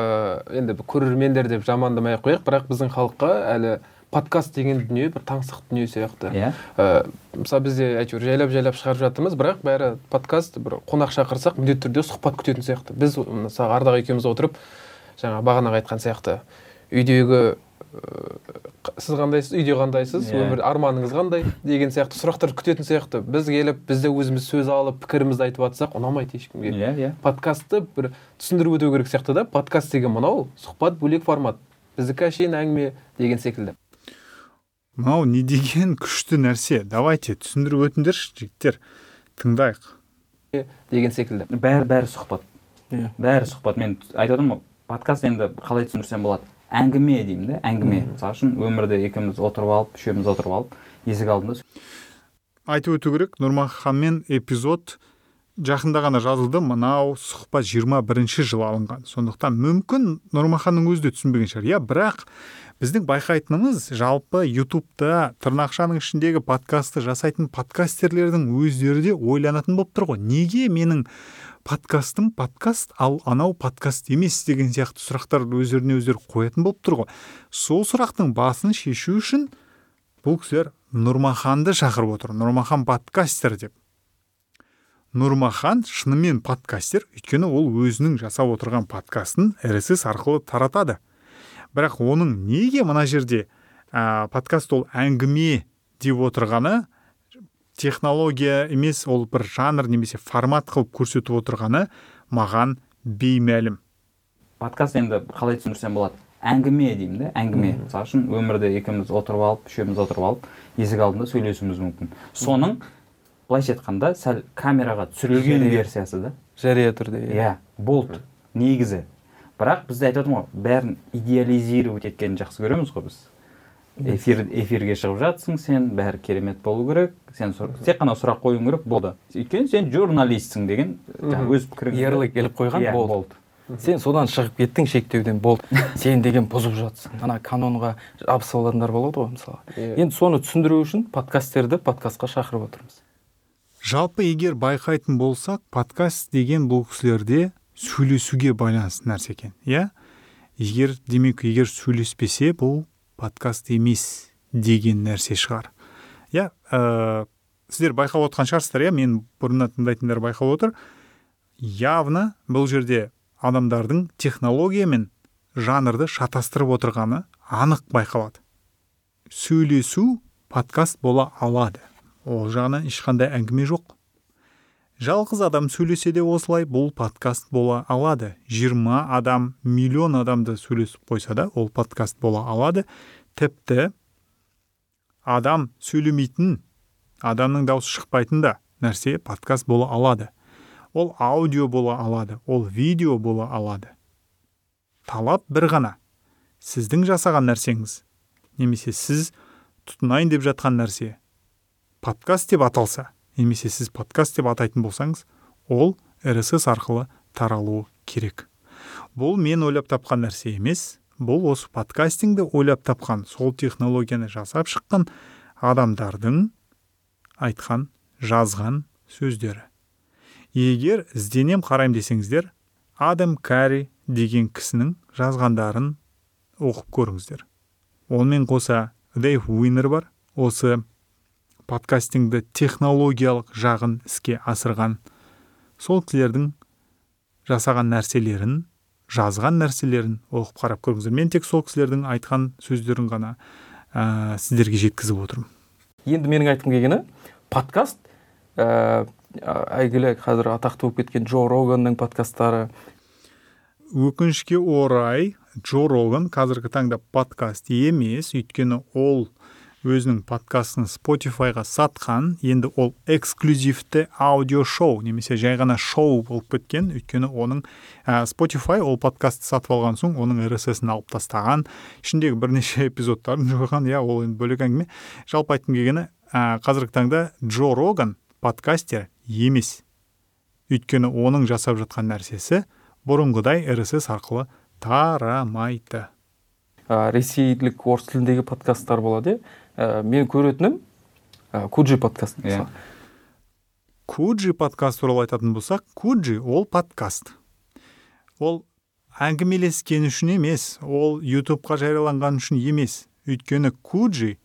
енді көрермендер деп жамандамай ақ қояйық бірақ біздің халыққа әлі подкаст деген дүние бір таңсық дүние сияқты. Иә. Ә, мысалы бізде әйтеуір жайлап жайлап шығарып жатырмыз бірақ бәрі подкаст бір қонақ шақырсақ міндетті түрде сұхбат күтетін сияқты. Біз мысалы ардақ екеуміз отырып жаңа бағанағы айтқан сияқты. Үйдегі сіз қандайсыз үйде қандайсыз? Иә. өмір арманыңыз қандай? Деген сияқты сұрақтар күтетін сияқты. Біз келіп біз де өзіміз сөз алып пікірімізді айтып жатсақ ұнамайды ешкімге. Иә иә. Подкастты бір түсіндіріп өту керек сияқты да. Подкаст деген мынау сұхбат бөлек формат. Біздікі әшейін әңгіме деген секілді. Мынау не деген күшті нәрсе? Давайте түсіндіріп өтіңдерші жігіттер. Тыңдайық. Деген секілді. Бәрі бәрі сұхбат. Иә. бәрі сұхбат. Мен айтып отырмын ғой подкаст енді қалай түсіндірсем болады. Әңгіме деймін да әңгіме. Мысалы үшін өмірде екеуміз отырып алып үшеуміз отырып алып есік алдында айтып өту керек нұрмаханмен эпизод жақында ғана жазылды. Мынау сұхбат 21 жылы алынған. Сондықтан мүмкін нұрмаханның өзі де түсінбеген шығар. Иә бірақ біздің байқайтынымыз жалпы ютубта тырнақшаның ішіндегі подкастты жасайтын подкастерлердің өздері де ойланатын болып тұр ғой. Неге менің подкастым подкаст ал анау подкаст емес деген сияқты сұрақтар өздеріне өздері қоятын болып тұр ғой. Сол сұрақтың басын шешу үшін бұл кісілер нұрмаханды шақырып отыр. Нұрмахан подкастер деп. Нұрмахан шынымен подкастер өйткені ол өзінің жасап отырған подкастын рсс арқылы таратады. Бірақ оның неге мына жерде ә, подкаст ол әңгіме деп отырғаны технология емес ол бір жанр немесе формат қылып көрсетіп отырғаны маған беймәлім. Подкаст енді қалай түсіндірсем болады. Әңгіме деймін да әңгіме. Мысалы үшін өмірде екеуміз отырып алып үшеуміз отырып алып есік алдында сөйлесуіміз мүмкін. Соның былайша айтқанда сәл камераға түсірілген версиясы да. Жария түрде иә. Болды негізі. Бірақ біз айтып отырмын ғой бәрін идеализировать еткенін жақсы көреміз ғой біз. Эфир эфирге шығып жатсың сен бәрі керемет болу керек. Сен тек қана сұрақ қоюың керек болды. Өйткені сен журналистсің деген жаңағы өз пікіріңді ерлік келіп қойған Иә, болды. болды. Сен содан шығып кеттің шектеуден болды. [laughs] Сен деген бұзып жатсың. Ана канонға жабысып алатындар болады ғой мысалы. Енді соны түсіндіру үшін подкасттерді подкастқа шақырып отырмыз. Жалпы егер байқайтын болсақ подкаст деген бұл кісілерде сөйлесуге байланысты нәрсе екен иә? Егер демек егер сөйлеспесе бұл подкаст емес деген нәрсе шығар. Иә ә, сіздер байқап отқан шығарсыздар иә мен бұрыннан тыңдайтындар байқап отыр. Явно бұл жерде адамдардың технология мен жанрды шатастырып отырғаны анық байқалады. Сөйлесу подкаст бола алады. Ол жағынан ешқандай әңгіме жоқ. Жалғыз адам сөйлесе де осылай бұл подкаст бола алады. 20 адам миллион адамды сөйлесіп қойса да ол подкаст бола алады. Тіпті адам сөйлемейтін адамның дауысы шықпайтын да нәрсе подкаст бола алады. Ол аудио бола алады ол видео бола алады. Талап бір ғана. Сіздің жасаған нәрсеңіз немесе сіз тұтынайын деп жатқан нәрсе подкаст деп аталса немесе сіз подкаст деп атайтын болсаңыз ол рсс арқылы таралуы керек. Бұл мен ойлап тапқан нәрсе емес бұл осы подкастингді ойлап тапқан сол технологияны жасап шыққан адамдардың айтқан жазған сөздері. Егер ізденем қараймын десеңіздер адам карри деген кісінің жазғандарын оқып көріңіздер. Онымен қоса дэйв уинер бар осы подкастингді технологиялық жағын іске асырған. Сол кісілердің жасаған нәрселерін жазған нәрселерін оқып қарап көріңіздер. Мен тек сол кісілердің айтқан сөздерін ғана ә, сіздерге жеткізіп отырмын. Енді менің айтқым келгені подкаст ә, әйгілі қазір атақты болып кеткен джо роганның подкасттары. Өкінішке орай джо роган қазіргі таңда подкаст емес өйткені ол өзінің подкастын спотифайға сатқан енді ол эксклюзивті аудио шоу немесе жай ғана шоу болып кеткен. Өйткені оның ә, spotify ол подкастты сатып алған соң оның рсс-ін алып тастаған. Ішіндегі бірнеше эпизодтарын жойған иә ол енді бөлек әңгіме. Жалпы айтқым келгені ә, қазіргі таңда джо роган подкастер емес. Өйткені оның жасап жатқан нәрсесі бұрынғыдай рсс арқылы тарамайды. Ә, ресейлік орыс тіліндегі подкасттар болады иә? Ә, мен көретінім ә, куджи подкаст иә. куджи подкаст туралы айтатын болсақ куджи ол подкаст. Ол әңгімелескен үшін емес ол ютубқа жарияланған үшін емес. Өйткені куджи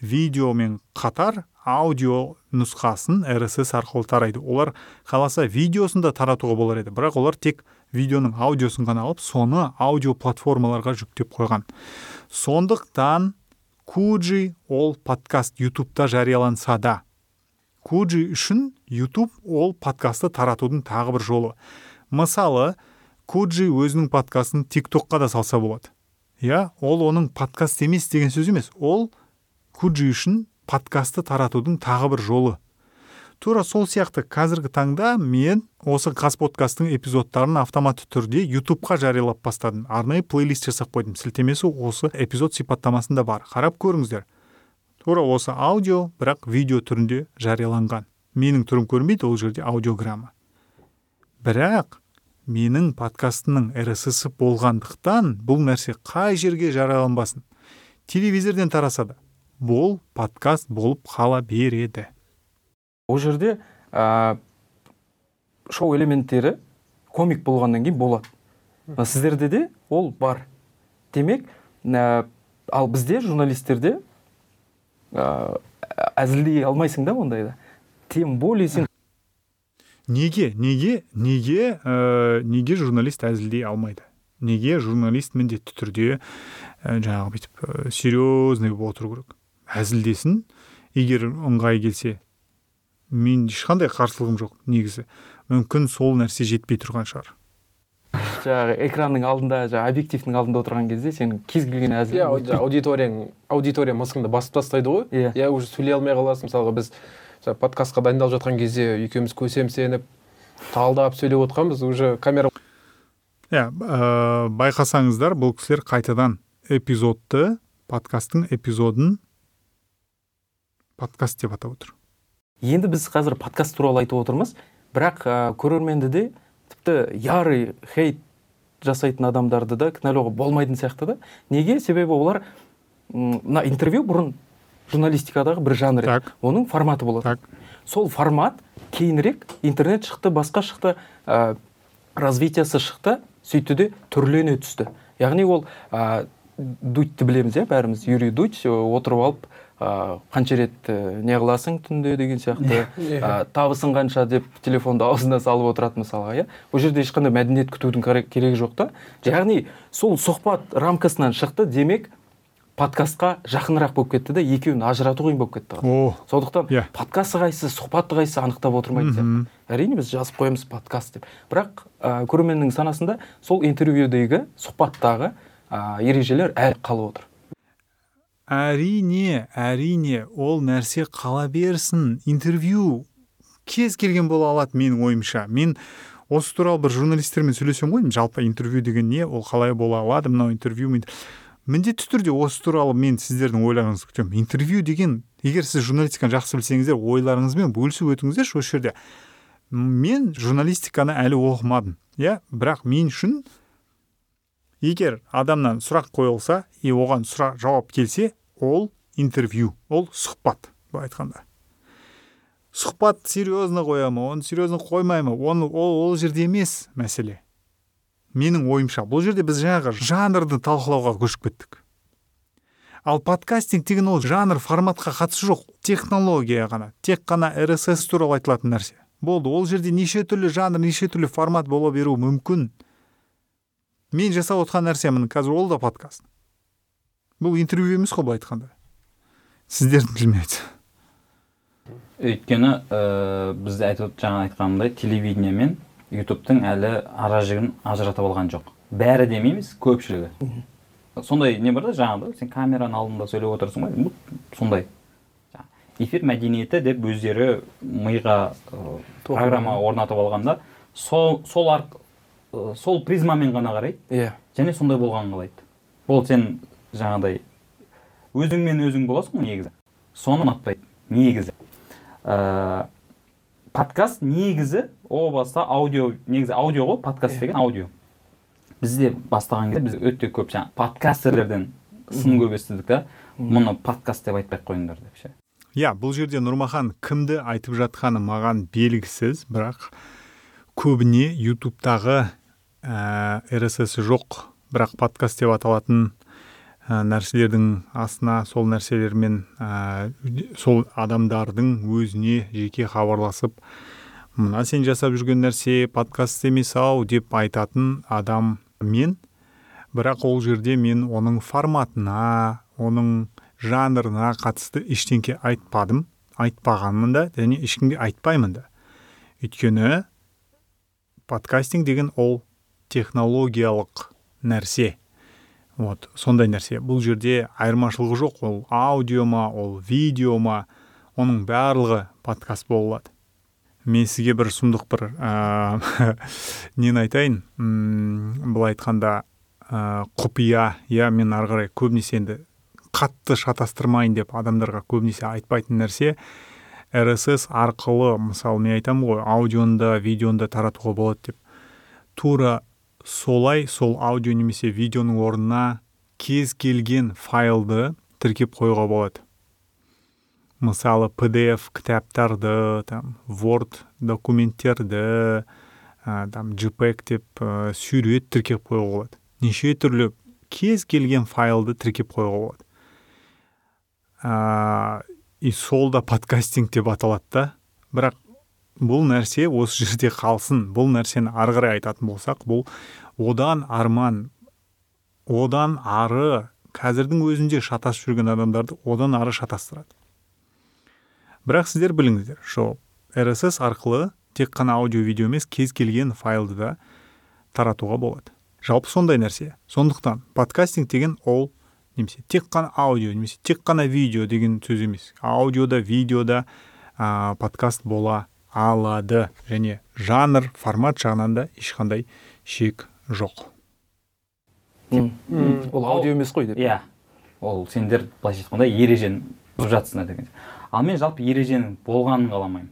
видеомен қатар аудио нұсқасын rss арқылы тарайды. Олар қаласа видеосын да таратуға болар еді. Бірақ олар тек видеоның аудиосын ғана алып соны аудио платформаларға жүктеп қойған. Сондықтан куджи ол подкаст ютубта жарияланса да. Куджи үшін ютуб ол подкастты таратудың тағы бір жолы. Мысалы куджи өзінің подкастын тиктокқа да салса болады. Иә ол оның подкаст емес деген сөз емес. Ол куджи үшін подкастты таратудың тағы бір жолы. Тура сол сияқты. Қазіргі таңда мен осы қаз подкасттың эпизодтарын автоматты түрде ютубқа жариялап бастадым. Арнайы плейлист жасап қойдым. Сілтемесі осы эпизод сипаттамасында бар. Қарап көріңіздер. Тура осы аудио бірақ видео түрінде жарияланған. Менің түрім көрінбейді ол жерде аудиограмма. Бірақ менің подкастымның рсс болғандықтан бұл нәрсе қай жерге жарияланбасын телевизорден тараса да бұл подкаст болып қала береді. Ол жерде ә, шоу элементтері комик болғаннан кейін болады. Мына сіздерде де ол бар. Демек ә, ал бізде журналистерде ә, әзілдей алмайсың да ондайда тем более сен неге неге неге ә, неге журналист әзілдей алмайды? Неге журналист міндетті түрде ә, жаңағы бүйтіп ә, серьезный болып отыру керек? Әзілдесін егер ыңғай келсе мен ешқандай қарсылығым жоқ негізі. Мүмкін сол нәрсе жетпей тұрған шығар. Жаңағы экранның алдында жаңағы объективтің алдында отырған кезде сен кез келген әзіл иә аудиторияң аудитория мысыңды басып тастайды ғой. Иә. Иә уже сөйлей алмай қаласың. Мысалға біз подкастқа дайындалып жатқан кезде екеуміз көсемсеніп талдап сөйлеп отқанбыз уже камера иә ә, байқасаңыздар бұл кісілер қайтадан эпизодты подкасттың эпизодын подкаст деп атап отыр. Енді біз қазір подкаст туралы айтып отырмыз. Бірақ ә, көрерменді де тіпті ярый хейт жасайтын адамдарды да кінәлауға болмайтын сияқты да. Неге? Себебі олар мына интервью бұрын журналистикадағы бір жанр еді. Оның форматы болады. Так. сол формат кейінірек интернет шықты басқа шықты ә, развитиясы шықты сөйтті де түрлене түсті. Яғни ол ә, дудьті білеміз иә бәріміз. Юрий дудь отырып алып қанша рет ә, не қыласың түнде деген сияқты. [laughs] Ә, табысың қанша деп телефонды аузына салып отырады мысалға иә? Бұл жерде ешқандай мәдениет күтудің керегі жоқ та. Яғни сол сұхбат рамкасынан шықты демек подкастқа жақынырақ болып кетті да екеуін ажырату қиын болып кетті. О. Сондықтан подкасты қайсысы сұхбаты қайсысы анықтап отырмайтын сияқты әрине біз жазып қоямыз подкаст деп. Бірақ ә, көрерменнің санасында сол интервьюдегі сұхбаттағы ә, ережелер әлі қалып отыр. Әрине әрине ол нәрсе қала берсін. Интервью кез келген бола алады менің ойымша. Мен осы туралы бір журналистермен сөйлесемін ғой жалпы интервью деген не ол қалай бола алады мынау интервью міндетті түрде осы туралы мен сіздердің ойларыңызды күтемін. Интервью деген егер сіз журналистиканы жақсы білсеңіздер ойларыңызбен бөлісіп өтіңіздерші осы жерде. Мен журналистиканы әлі оқымадым иә? Бірақ мен үшін егер адамнан сұрақ қойылса и оған сұрақ жауап келсе ол интервью ол сұхбат былай айтқанда. Сұхбат серьезно қоя ма оны серьезно қоймай ма? Оны ол, ол жерде емес мәселе. Менің ойымша бұл жерде біз жаңағы жанрды талқылауға көшіп кеттік. Ал подкастинг деген ол жанр форматқа қатысы жоқ технология ғана тек қана рсс туралы айтылатын нәрсе. Болды ол жерде неше түрлі жанр неше түрлі формат бола беруі мүмкін. Мен жасап отқан нәрсе міне қазір ол да подкаст. Бұл интервью емес қой былай айтқанда. Сіздердің тілмен өйткені ә, біз айтып жаңа айтқанымдай телевидение мен ютубтың әлі ара жігін ажыратып алған жоқ. Бәрі демейміз көпшілігі. Сондай не бар да жаңағыдай сен камераның алдында сөйлеп отырсың ғой сондай. Эфир мәдениеті деп өздері миға ә, программа орнатып алғанда сол сол арқ, ә, сол призмамен ғана қарайды. Иә. Және сондай болғанын қалайды. Ол сен жаңағыдай өзіңмен өзің боласың ғой негізі. Соны ұнатпайды негізі. Ә, подкаст негізі о баста аудио негізі аудио ғой подкаст деген аудио. Бізде бастаған кезде біз өте көп жаңағы подкастерлерден сын көп естідік та. Мұны подкаст деп айтпай ақ қойыңдар деп ше. Иә бұл жерде нұрмахан кімді айтып жатқаны маған белгісіз бірақ көбіне ютубтағы ә, рсс жоқ бірақ подкаст деп аталатын нәрселердің астына сол нәрселермен ә, сол адамдардың өзіне жеке хабарласып мына сен жасап жүрген нәрсе подкаст емес ау деп айтатын адам мен. Бірақ ол жерде мен оның форматына оның жанрына қатысты ештеңке айтпадым айтпағанмын да және ешкімге айтпаймын да. Өйткені подкастинг деген ол технологиялық нәрсе. Вот сондай нәрсе. Бұл жерде айырмашылығы жоқ. Ол аудио ма ол видео ма оның барлығы подкаст бола алады мен сізге бір сұмдық бір ә, [laughs] нені айтайын? Былай айтқанда ә, құпия. Иә мен ары қарай көбінесе енді қатты шатастырмайын деп адамдарға көбінесе айтпайтын нәрсе. рсс арқылы мысалы мен айтамын ғой аудионы да видеоны да таратуға болады деп. Тура солай сол аудио немесе видеоның орнына кез келген файлды тіркеп қоюға болады. Мысалы pdf кітаптарды там word документтерді ә, там jpeg деп ә, сурет тіркеп қоюға болады. Неше түрлі кез келген файлды тіркеп қоюға болады. Ә, и сол да подкастинг деп аталады да. Бірақ бұл нәрсе осы жерде қалсын. Бұл нәрсені ары қарай айтатын болсақ бұл одан арман одан ары қазірдің өзінде шатасып жүрген адамдарды одан ары шатастырады. Бірақ сіздер біліңіздер шо рсс арқылы тек қана аудио видео емес кез келген файлды да таратуға болады. Жалпы сондай нәрсе. Сондықтан подкастинг деген ол немесе тек қана аудио немесе тек қана видео деген сөз емес. Аудиода видеода ә, подкаст бола алады. Және жанр формат жағынан да ешқандай шек жоқ. Ол аудио емес қой деп. иә. Ол сендер былайша айтқанда ережені бұзып жатсыңдар деген. Ал мен жалпы ереженің болғанын қаламаймын.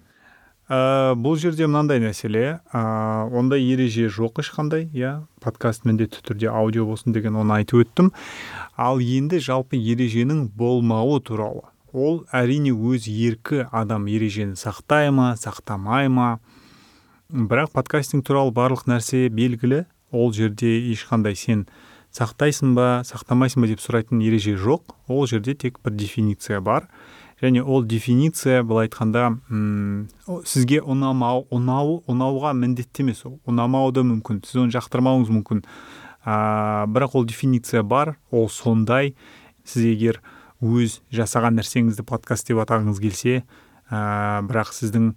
Ә, бұл жерде мынандай мәселе. Ә, ондай ереже жоқ ешқандай иә. Подкаст міндетті түрде аудио болсын деген оны айтып өттім. Ал енді жалпы ереженің болмауы туралы. Ол әрине өз еркі адам ережені сақтай ма сақтамай ма? Бірақ подкастинг туралы барлық нәрсе белгілі. Ол жерде ешқандай сен сақтайсың ба сақтамайсың ба деп сұрайтын ереже жоқ. Ол жерде тек бір дефиниция бар. Және ол дефиниция былай айтқанда сізге ұнамау ұнау ұнауға міндетті емес. Ол ұнамауы да мүмкін сіз оны жақтырмауыңыз мүмкін. Ә, бірақ ол дефиниция бар ол сондай. Сіз егер өз жасаған нәрсеңізді подкаст деп атағыңыз келсе ә, бірақ сіздің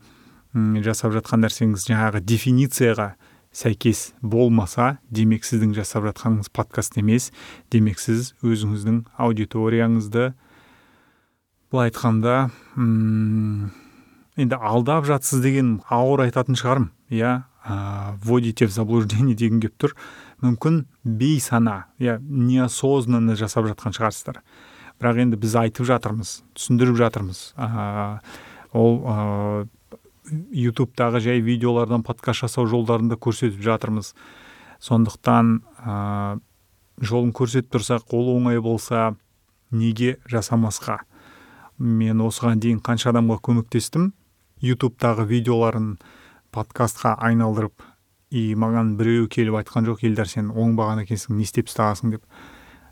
жасап жатқан нәрсеңіз жаңағы дефиницияға сәйкес болмаса демек сіздің жасап жатқаныңыз подкаст емес демек сіз өзіңіздің аудиторияңызды былай айтқанда енді алдап жатсыз деген ауыр айтатын шығармын иә вводите в заблуждение дегім келіп тұр. Мүмкін бейсана иә неосознанно жасап жатқан шығарсыздар. Бірақ енді біз айтып жатырмыз түсіндіріп жатырмыз. Ә, ол ә, ютубтағы жай видеолардан подкаст жасау жолдарын да көрсетіп жатырмыз. Сондықтан ә, жолын көрсетіп тұрсақ ол оңай болса неге жасамасқа? Мен осыған дейін қанша адамға көмектестім? Ютубтағы видеоларын подкастқа айналдырып и маған біреу келіп айтқан жоқ елдар сен оңбаған екенсің не істеп тастағансың? деп.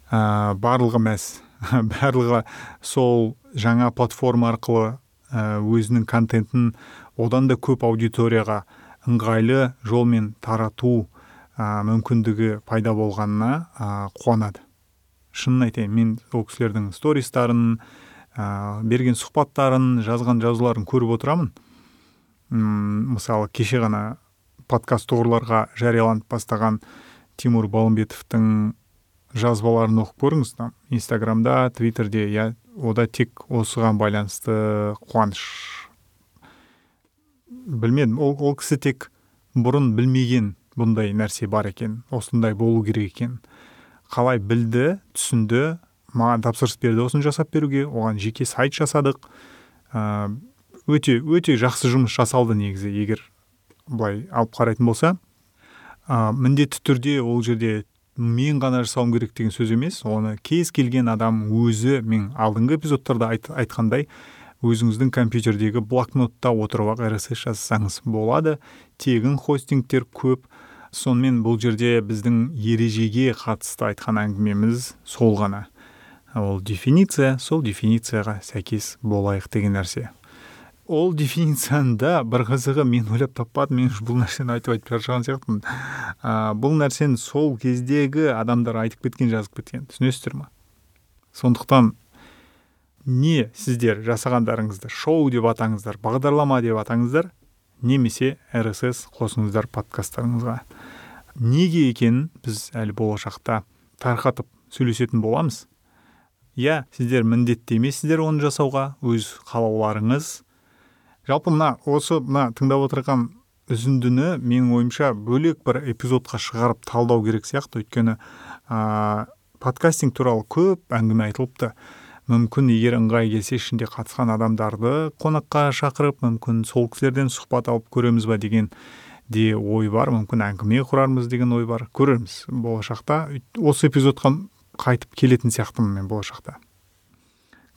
Ә, барлығы мәз. [laughs] барлығы сол жаңа платформа арқылы ә, өзінің контентін одан да көп аудиторияға ыңғайлы жолмен тарату ә, мүмкіндігі пайда болғанына ә, қуанады. Шынын айтайын мен ол кісілердің стористарын ә, берген сұхбаттарын жазған жазуларын көріп отырамын. М, мысалы кеше ғана подкаст тұғырларға жарияланып бастаған тимур балымбетовтың жазбаларын оқып көріңіз там инстаграмда твиттерде. Иә ода тек осыған байланысты қуаныш білмедім. Ол, ол кісі тек бұрын білмеген бұндай нәрсе бар екен осындай болу керек екен. Қалай білді түсінді маған тапсырыс берді осыны жасап беруге оған жеке сайт жасадық. Ә, өте өте жақсы жұмыс жасалды негізі егер былай алып қарайтын болса ә, міндетті түрде ол жерде мен ғана жасауым керек деген сөз емес. Оны кез келген адам өзі мен алдыңғы эпизодтарда айт, айтқандай өзіңіздің компьютердегі блокнотта отырып ақ рсс жазсаңыз болады. Тегін хостингтер көп. Сонымен бұл жерде біздің ережеге қатысты айтқан әңгімеміз сол ғана. Ол дефиниция сол дефиницияға сәйкес болайық деген нәрсе. Ол дефиницияны да бір қызығы мен ойлап таппадым мен бұл нәрсені айтып айтып шаршаған сияқтымын. Ә, бұл нәрсені сол кездегі адамдар айтып кеткен жазып кеткен. Түсінесіздер ма? Сондықтан не сіздер жасағандарыңызды шоу деп атаңыздар бағдарлама деп атаңыздар немесе рсс қосыңыздар подкасттарыңызға. Неге екенін біз әлі болашақта тарқатып сөйлесетін боламыз. Иә сіздер міндетті емессіздер оны жасауға. Өз қалауларыңыз жалпы мына осы мына тыңдап отырған үзіндіні менің ойымша бөлек бір эпизодқа шығарып талдау керек сияқты. Өйткені ә, подкастинг туралы көп әңгіме айтылыпты. Мүмкін егер ыңғай келсе ішінде қатысқан адамдарды қонаққа шақырып мүмкін сол кісілерден сұхбат алып көреміз ба деген де ой бар. Мүмкін әңгіме құрармыз деген ой бар. Көрерміз болашақта. Осы эпизодқа қайтып келетін сияқтымын мен болашақта.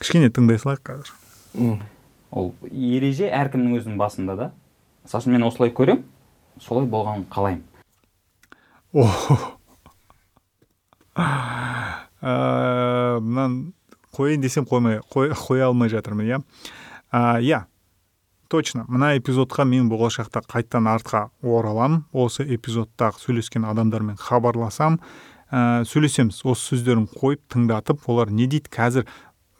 Кішкене тыңдай салайық қазір. Ол ереже әркімнің өзінің басында да. Мысалы мен осылай көремін солай болғанын қалаймын. Ә, [laughs] мынаны қояйын десем қоймай қой, қоя алмай жатырмын иә? Иә точно. Мына эпизодқа мен болашақта қайттан артқа ораламын. Осы эпизодтағы сөйлескен адамдармен хабарласам. Ә, сөйлесеміз осы сөздерін қойып тыңдатып олар не дейді? Қазір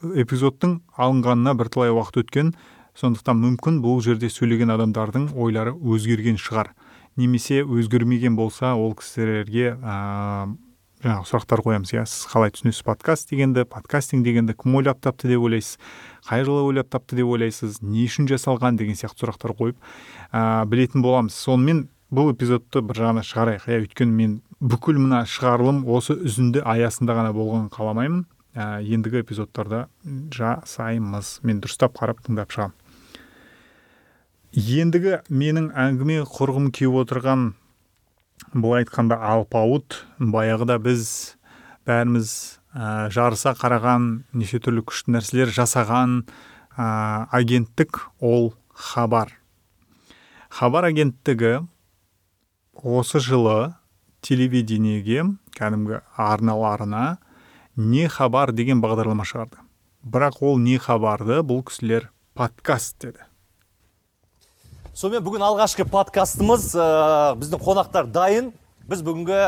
эпизодтың алынғанына бірталай уақыт өткен сондықтан мүмкін бұл жерде сөйлеген адамдардың ойлары өзгерген шығар. Немесе өзгермеген болса ол кісілерге жаңағы сұрақтар қоямыз. Иә сіз қалай түсінесіз подкаст дегенді подкастинг дегенді кім ойлап тапты деп ойлайсыз? Қай жылы ойлап тапты деп ойлайсыз? Не үшін жасалған? деген сияқты сұрақтар қойып ә, білетін боламыз. Сонымен бұл эпизодты бір жағына шығарайық. Иә өйткені мен бүкіл мына шығарылым осы үзінді аясында ғана болғанын қаламаймын. Ә, ендігі эпизодтарда жасаймыз мен дұрыстап қарап тыңдап шығамын ендігі менің әңгіме құрғым келіп отырған былай айтқанда алпауыт. Баяғыда біз бәріміз ә, жарыса қараған неше түрлі күшті нәрселер жасаған ә, агенттік ол хабар. Хабар агенттігі осы жылы телевидениеге кәдімгі арналарына не хабар деген бағдарлама шығарды. Бірақ ол не хабарды бұл кісілер подкаст деді. Сонымен бүгін алғашқы подкастымыз ә, біздің қонақтар дайын. Біз бүгінгі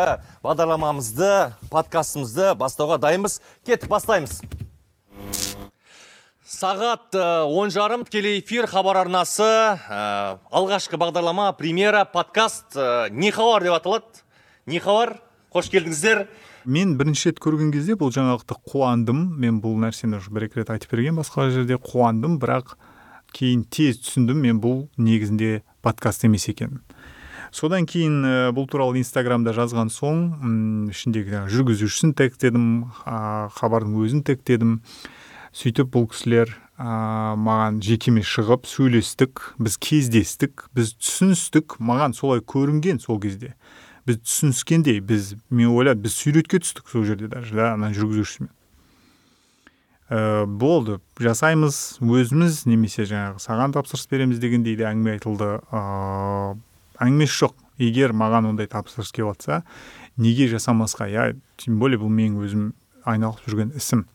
бағдарламамызды подкастымызды бастауға дайынбыз. Кеттік бастаймыз. Сағат он жарым телеэфир хабар арнасы. Ә, алғашқы бағдарлама премьера подкаст ә, не хабар деп аталады. Не хабар қош келдіңіздер. Мен бірінші рет көрген кезде бұл жаңалықты қуандым. Мен бұл нәрсені бір екі рет айтып берген басқа жерде қуандым бірақ кейін тез түсіндім мен бұл негізінде подкаст емес екенін содан кейін ә, бұл туралы инстаграмда жазған соң м, ішіндегі жүргізушісін тегтедім ә, хабардың өзін тегтедім. Сөйтіп бұл кісілер ә, маған жекеме шығып сөйлестік біз кездестік біз түсіністік маған солай көрінген сол кезде. Біз түсініскендей біз мен ойладым біз суретке түстік сол жерде даже да ана жүргізушісімен ә, болды жасаймыз өзіміз немесе жаңағы саған тапсырыс береміз дегендей де әңгіме айтылды ә, әңгімесі жоқ егер маған ондай тапсырыс келіп жатса неге жасамасқа иә тем более бұл менің өзім айналып жүрген ісім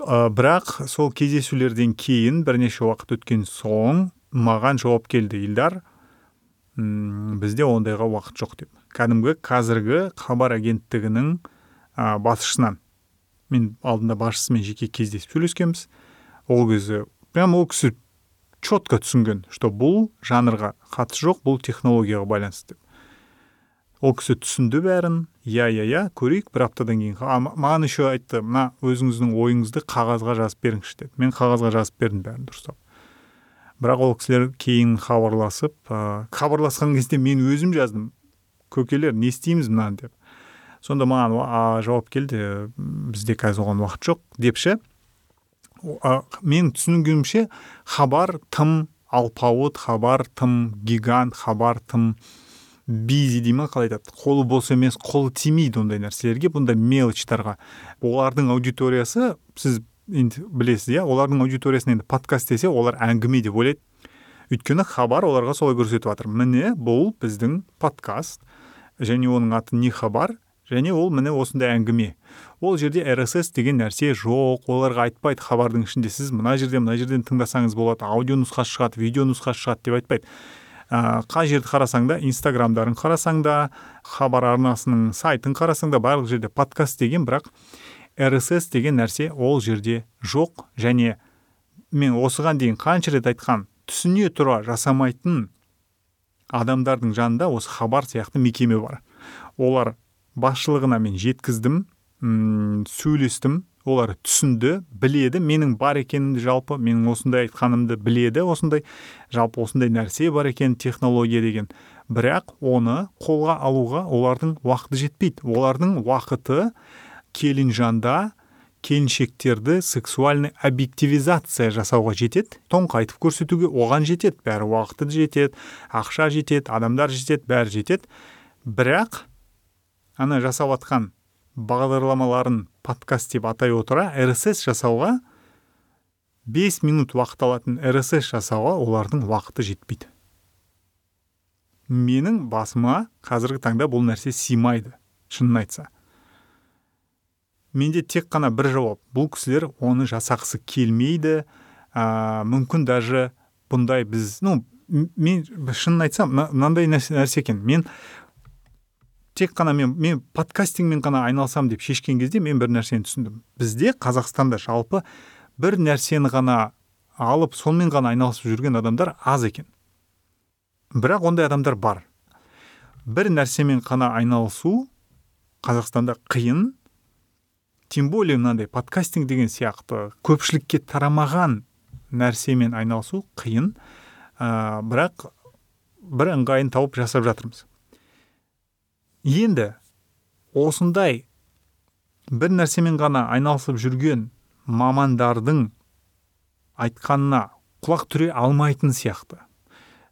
Ә, бірақ сол кездесулерден кейін бірнеше уақыт өткен соң маған жауап келді илдар бізде ондайға уақыт жоқ деп кәдімгі қазіргі хабар агенттігінің ә, басшысынан. Мен алдында басшысымен жеке кездесіп сөйлескенбіз. Ол кезде прям ол кісі четко түсінген что бұл жанрға қатысы жоқ бұл технологияға байланысты. Деп ол кісі түсінді бәрін. Иә иә иә көрейік бір аптадан кейін. Маған еще айтты мына өзіңіздің ойыңызды қағазға жазып беріңізші деп мен қағазға жазып бердім бәрін дұрыстап бірақ ол кісілер кейін хабарласып ә, хабарласқан кезде мен өзім жаздым. Көкелер не істейміз мынаны деп сонда маған жауап келді бізде қазір оған уақыт жоқ депші а, мен түсінгенімше хабар тым алпауыт хабар тым гигант хабар тым бизи дей ма қалай айтады қолы бос емес қолы тимейді ондай нәрселерге бұндай мелочтарға олардың аудиториясы сіз енді білесіз иә олардың аудиториясына енді подкаст десе олар әңгіме деп ойлайды өйткені хабар оларға солай көрсетіп жатыр міне бұл біздің подкаст және оның аты не хабар және ол міне осындай әңгіме. Ол жерде rss деген нәрсе жоқ оларға айтпайды хабардың ішінде сіз мына жерден мына жерден тыңдасаңыз болады аудио нұсқасы шығады видео нұсқасы шығады деп айтпайды. Ә, қай жерді қарасаң да инстаграмдарын қарасаң да хабар арнасының сайтын қарасаң да барлық жерде подкаст деген бірақ rss деген нәрсе ол жерде жоқ. Және мен осыған дейін қанша рет айтқан түсіне тұра жасамайтын адамдардың жанында осы хабар сияқты мекеме бар. Олар басшылығына мен жеткіздім м сөйлестім олар түсінді біледі менің бар екенімді жалпы менің осындай айтқанымды біледі осындай жалпы осындай нәрсе бар екен технология деген. Бірақ оны қолға алуға олардың уақыты жетпейді. Олардың уақыты келінжанда келіншектерді сексуальный объективизация жасауға жетеді тоңқайтып көрсетуге оған жетеді бәрі уақыты жетеді ақша жетеді адамдар жетеді бәрі жетеді. Бірақ ана жасап жатқан бағдарламаларын подкаст деп атай отыра rss жасауға 5 минут уақыт алатын rss жасауға олардың уақыты жетпейді. Менің басыма қазіргі таңда бұл нәрсе сыймайды шынын айтса. Менде тек қана бір жауап. Бұл кісілер оны жасағысы келмейді. Ә, мүмкін даже бұндай біз ну мен шынын айтсам мына- мынандай нәрсе екен. Мен тек қана мен мен подкастингмен ғана айналысамын деп шешкен кезде мен бір нәрсені түсіндім. Бізде қазақстанда жалпы бір нәрсені ғана алып сонымен ғана айналысып жүрген адамдар аз екен. Бірақ ондай адамдар бар. Бір нәрсемен ғана айналысу қазақстанда қиын. Тем более мынандай подкастинг деген сияқты көпшілікке тарамаған нәрсемен айналысу қиын. Ә, бірақ бір ыңғайын тауып жасап жатырмыз. Енді осындай бір нәрсемен ғана айналысып жүрген мамандардың айтқанына құлақ түре алмайтын сияқты.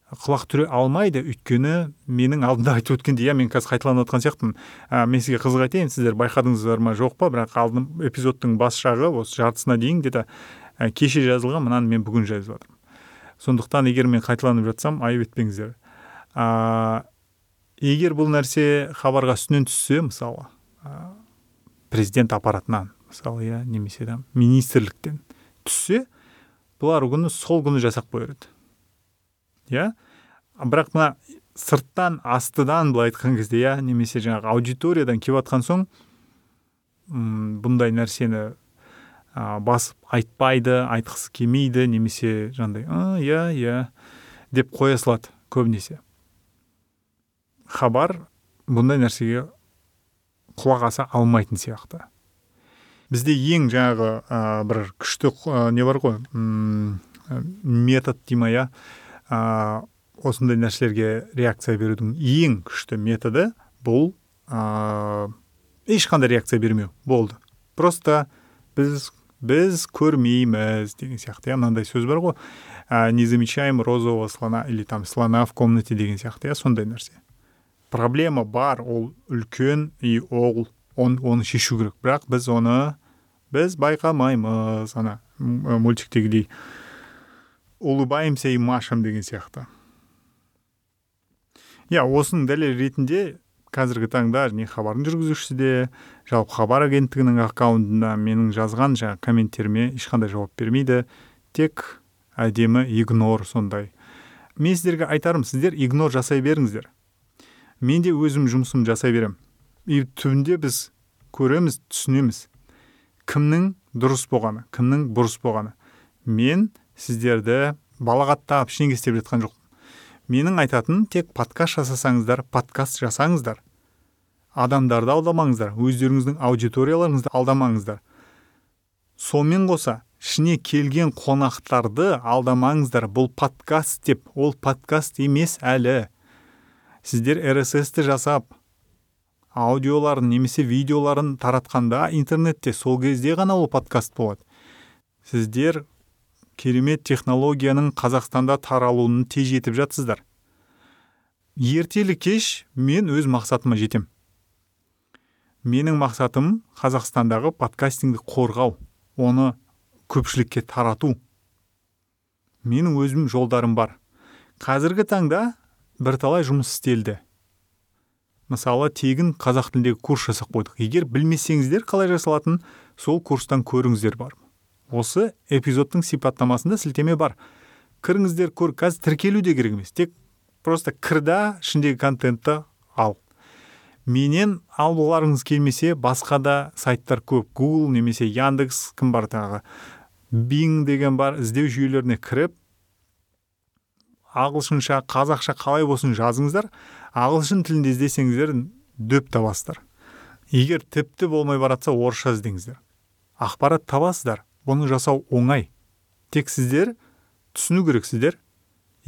Құлақ түре алмайды. Өйткені менің алдында айтып өткендей иә мен қазір қайталанып отқан сияқтымын ә, мен сізге қызық айтайын сіздер байқадыңыздар ма жоқ па? Бірақ алдым эпизодтың бас жағы осы жартысына дейін где то ә, кеше жазылған мынаны мен бүгін жазып жатырмын сондықтан егер мен қайталанып жатсам айып етпеңіздер ә, егер бұл нәрсе хабарға үстінен түссе мысалы ә, президент аппаратынан мысалы иә немесе там министрліктен түссе бұлар күні сол күні жасап қояр еді. Иә? Бірақ мына сырттан астыдан былай айтқан кезде иә немесе жаңағы аудиториядан келіп жатқан соң бұндай нәрсені ә, басып айтпайды айтқысы келмейді немесе жаңағыдай «А, иә иә деп қоя салады көбінесе. Хабар бұндай нәрсеге құлақ аса алмайтын сияқты. Бізде ең жаңағы ә, бір күшті ә, не бар ғой ә, метод дей ма иә? Ә, осындай нәрселерге реакция берудің ең күшті методы бұл ә, ешқандай реакция бермеу болды. Просто біз біз көрмейміз деген сияқты. Иә мынандай сөз бар ғой. Не замечаем розового слона или там слона в комнате деген сияқты. Иә сондай нәрсе. Проблема бар ол үлкен и ол он, оны шешу керек. Бірақ біз оны біз байқамаймыз ана мультиктегідей. Улыбаемся и машем деген сияқты. Иә осының дәлел ретінде қазіргі таңда не хабардың жүргізушісі де жалпы хабар агенттігінің аккаунтында менің жазған жаңағы комменттеріме ешқандай жауап бермейді. Тек әдемі игнор сондай. Мен сіздерге айтарым сіздер игнор жасай беріңіздер. Мен де өзім жұмысымды жасай беремін и түбінде біз көреміз түсінеміз. Кімнің дұрыс болғаны кімнің бұрыс болғаны. Мен сіздерді балағаттап ештеңе істеп жатқан жоқпын. Менің айтатыным тек подкаст жасасаңыздар подкаст жасаңыздар. Адамдарды алдамаңыздар өздеріңіздің аудиторияларыңызды алдамаңыздар. Сонымен қоса ішіне келген қонақтарды алдамаңыздар. Бұл подкаст деп ол подкаст емес әлі. Сіздер рсс жасап аудиоларын немесе видеоларын таратқанда интернетте сол кезде ғана ол подкаст болады. Сіздер керемет технологияның қазақстанда таралуын тежетіп жатсыздар. Ертелі кеш мен өз мақсатыма жетем. Менің мақсатым қазақстандағы подкастингді қорғау оны көпшілікке тарату. Менің өзім жолдарым бар. Қазіргі таңда бірталай жұмыс істелді. Мысалы тегін қазақ тіліндегі курс жасап қойдық. Егер білмесеңіздер қалай жасалатынын сол курстан көріңіздер бар осы эпизодтың сипаттамасында сілтеме бар. Кіріңіздер көр қазір тіркелу де керек емес. Тек просто кір да ішіндегі контентті ал. Менен алғыларыңыз келмесе басқа да сайттар көп. Google немесе яндекс кім бар тағы? Бин деген бар іздеу жүйелеріне кіріп ағылшынша қазақша қалай болсын жазыңыздар. Ағылшын тілінде іздесеңіздер дөп табасыздар. Егер тіпті болмай баратса орысша іздеңіздер. Ақпарат табасыздар. Бұны жасау оңай. Тек сіздер түсіну керексіздер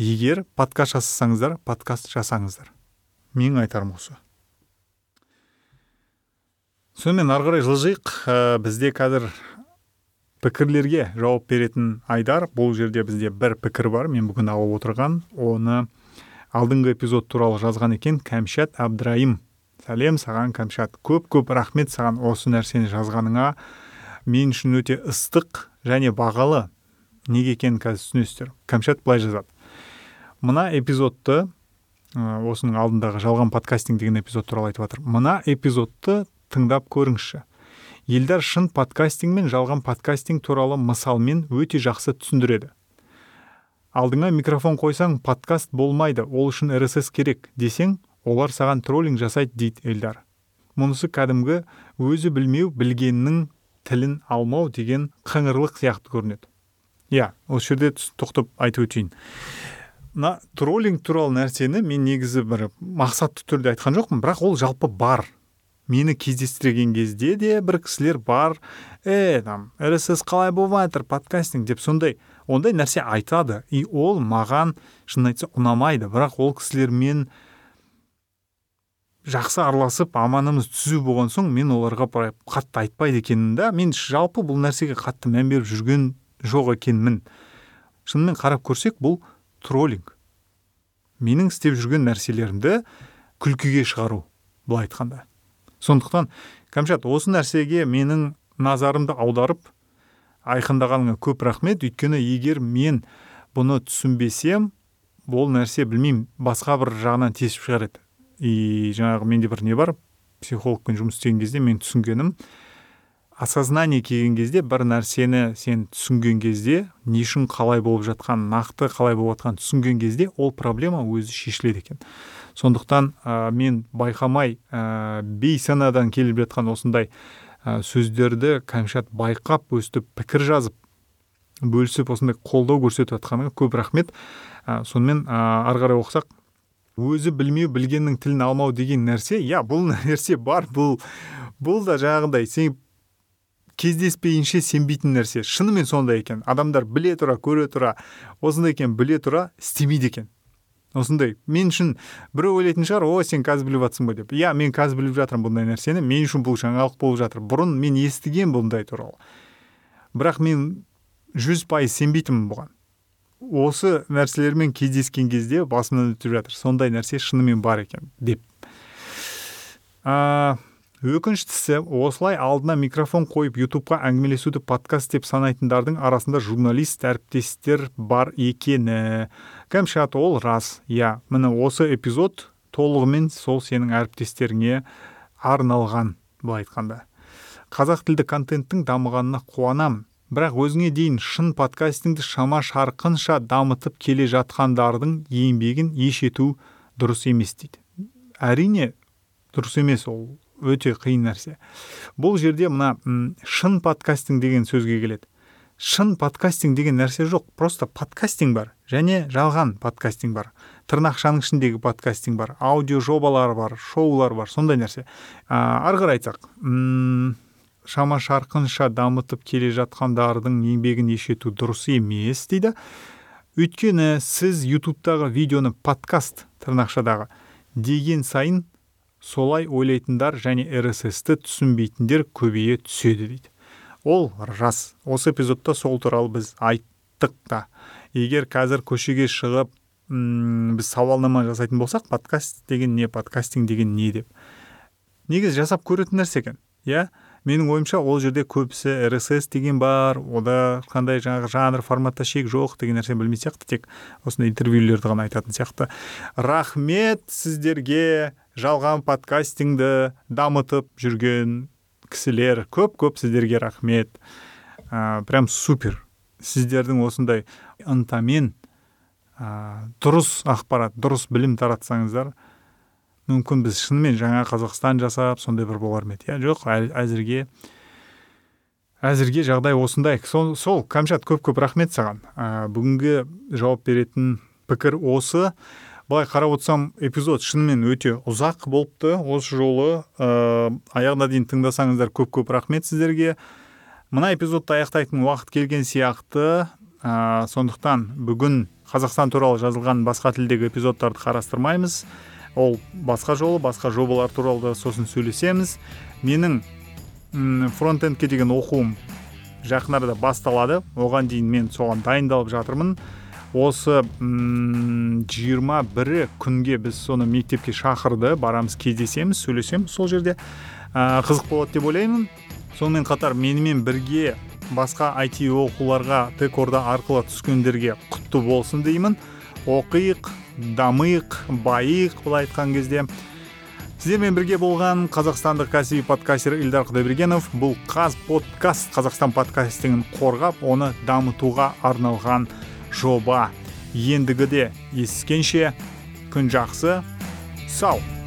егер подкаст жасасаңыздар подкаст жасаңыздар. Менің айтарым осы. Сонымен ары қарай жылжиық. Ә, бізде қазір пікірлерге жауап беретін айдар. Бұл жерде бізде бір пікір бар. Мен бүгін алып отырған. Оны алдыңғы эпизод туралы жазған екен кәмшат әбдірайым. Сәлем саған кәмшат. Көп көп рахмет саған осы нәрсені жазғаныңа. Мен үшін өте ыстық және бағалы. Неге екенін қазір түсінесіздер. Кәмшат былай жазады. Мына эпизодты осының алдындағы жалған подкастинг деген эпизод туралы айтып жатыр. Мына эпизодты тыңдап көріңізші. Елдар шын подкастинг мен жалған подкастинг туралы мысалмен өте жақсы түсіндіреді. Алдыңа микрофон қойсаң подкаст болмайды ол үшін рсс керек десең олар саған троллинг жасайды дейді эльдар. Мұнысы кәдімгі өзі білмеу білгеннің тілін алмау деген қыңырлық сияқты көрінеді. Иә осы жерде тоқтап айтып өтейін. Мына троллинг туралы нәрсені мен негізі бір мақсатты түрде айтқан жоқпын бірақ ол жалпы бар. Мені кездестірген кезде де бір кісілер бар е там рсс қалай болып жатыр подкастинг деп сондай ондай нәрсе айтады. И ол маған шынын айтса ұнамайды. Бірақ ол кісілермен жақсы араласып аманымыз түзу болған соң мен оларға қатты айтпайды екенмін да. Мен жалпы бұл нәрсеге қатты мән беріп жүрген жоқ екенмін. Шынымен қарап көрсек бұл троллинг. Менің істеп жүрген нәрселерімді күлкіге шығару былай айтқанда. Сондықтан кәмшат осы нәрсеге менің назарымды аударып айқындағаныңа көп рахмет. Өйткені егер мен бұны түсінбесем бұл нәрсе білмеймін басқа бір жағынан тесіп шығар еді. И жаңағы менде бір не бар психологпен жұмыс істеген кезде мен түсінгенім осознание келген кезде бір нәрсені сен түсінген кезде не үшін қалай болып жатқан нақты қалай болып жатқанын түсінген кезде ол проблема өзі шешіледі екен. Сондықтан ә, мен байқамай ә, бейсанадан келіп жатқан осындай ә, сөздерді кәмшат байқап өстіп пікір жазып бөлісіп осындай қолдау көрсетіп жатқаныңа көп рахмет. Ә, сонымен ә, ары қарай оқысақ өзі білмеу білгеннің тілін алмау деген нәрсе иә бұл [laughs] нәрсе бар бұл бұл да жаңағыдай сен кездеспейінше сенбейтін нәрсе. Шынымен сондай екен. Адамдар біле тұра көре тұра осындай екен біле тұра істемейді екен. Осындай. Мен үшін біреу ойлайтын шығар о сен қазір біліп жатрсың ба деп. Иә мен қазір біліп жатырмын бұндай нәрсені. Мен үшін бұл жаңалық болып жатыр. Бұрын мен естіген бұндай туралы. Бірақ мен жүз пайыз сенбейтінмін бұған осы нәрселермен кездескен кезде басымнан өтіп жатыр. Сондай нәрсе шынымен бар екен деп. Ә, өкініштісі осылай алдына микрофон қойып ютубқа әңгімелесуді подкаст деп санайтындардың арасында журналист әріптестер бар екені кәмшат ол рас. Иә міне осы эпизод толығымен сол сенің әріптестеріңе арналған былай айтқанда. Қазақ тілді контенттің дамығанына қуанамын бірақ өзіңе дейін шын подкастингді шама шарқынша дамытып келе жатқандардың еңбегін еш ету дұрыс емес дейді. Әрине дұрыс емес ол өте қиын нәрсе. Бұл жерде мына шын подкастинг деген сөзге келеді. Шын подкастинг деген нәрсе жоқ просто подкастинг бар және жалған подкастинг бар. Тырнақшаның ішіндегі подкастинг бар аудио жобалар бар шоулар бар сондай нәрсе. Ә, ары қарай айтсақ шама шарқынша дамытып келе жатқандардың еңбегін еш ету дұрыс емес дейді. Өйткені сіз ютубтағы видеоны подкаст тырнақшадағы деген сайын солай ойлайтындар және рсс-ті түсінбейтіндер көбейе түседі дейді. Ол рас. Осы эпизодта сол туралы біз айттық та. Егер қазір көшеге шығып м біз сауалнама жасайтын болсақ подкаст деген не подкастинг деген не деп. Негізі жасап көретін нәрсе екен иә? Менің ойымша ол жерде көбісі рсс деген бар ода қандай жаңағы жанр форматта шек жоқ деген нәрсені білмейтін сияқты тек осындай интервьюлерді ғана айтатын сияқты. Рахмет сіздерге жалған подкастингді дамытып жүрген кісілер. Көп көп сіздерге рахмет. Ә, прям супер. Сіздердің осындай ынтамен ә, дұрыс ақпарат дұрыс білім таратсаңыздар мүмкін біз шынымен жаңа қазақстан жасап сондай бір болар ма еді? Иә жоқ әзірге әзірге жағдай осындай. Сол, сол кәмшат көп көп рахмет саған. Ә, бүгінгі жауап беретін пікір осы. Былай қарап отырсам эпизод шынымен өте ұзақ болыпты. Осы жолы ә, аяғына дейін тыңдасаңыздар көп көп рахмет сіздерге. Мына эпизодты аяқтайтын уақыт келген сияқты. Ә, сондықтан бүгін қазақстан туралы жазылған басқа тілдегі эпизодтарды қарастырмаймыз. Ол басқа жолы басқа жобалар туралы да сосын сөйлесеміз. Менің фронтендке деген оқуым жақын арада басталады. Оған дейін мен соған дайындалып жатырмын. Осы жиырма бірі күнге біз соны мектепке шақырды барамыз кездесеміз сөйлесеміз сол жерде. Ә, қызық болады деп ойлаймын. Сонымен қатар менімен бірге басқа IT оқуларға текорда арқылы түскендерге құтты болсын деймін. Оқиық. Дамиық байиық былай айтқан кезде. Сіздермен бірге болған қазақстандық кәсіби подкастер ильдар құдайбергенов бұл қаз подкаст қазақстан подкастингін қорғап оны дамытуға арналған жоба. Ендігіде ескенше күн жақсы сау!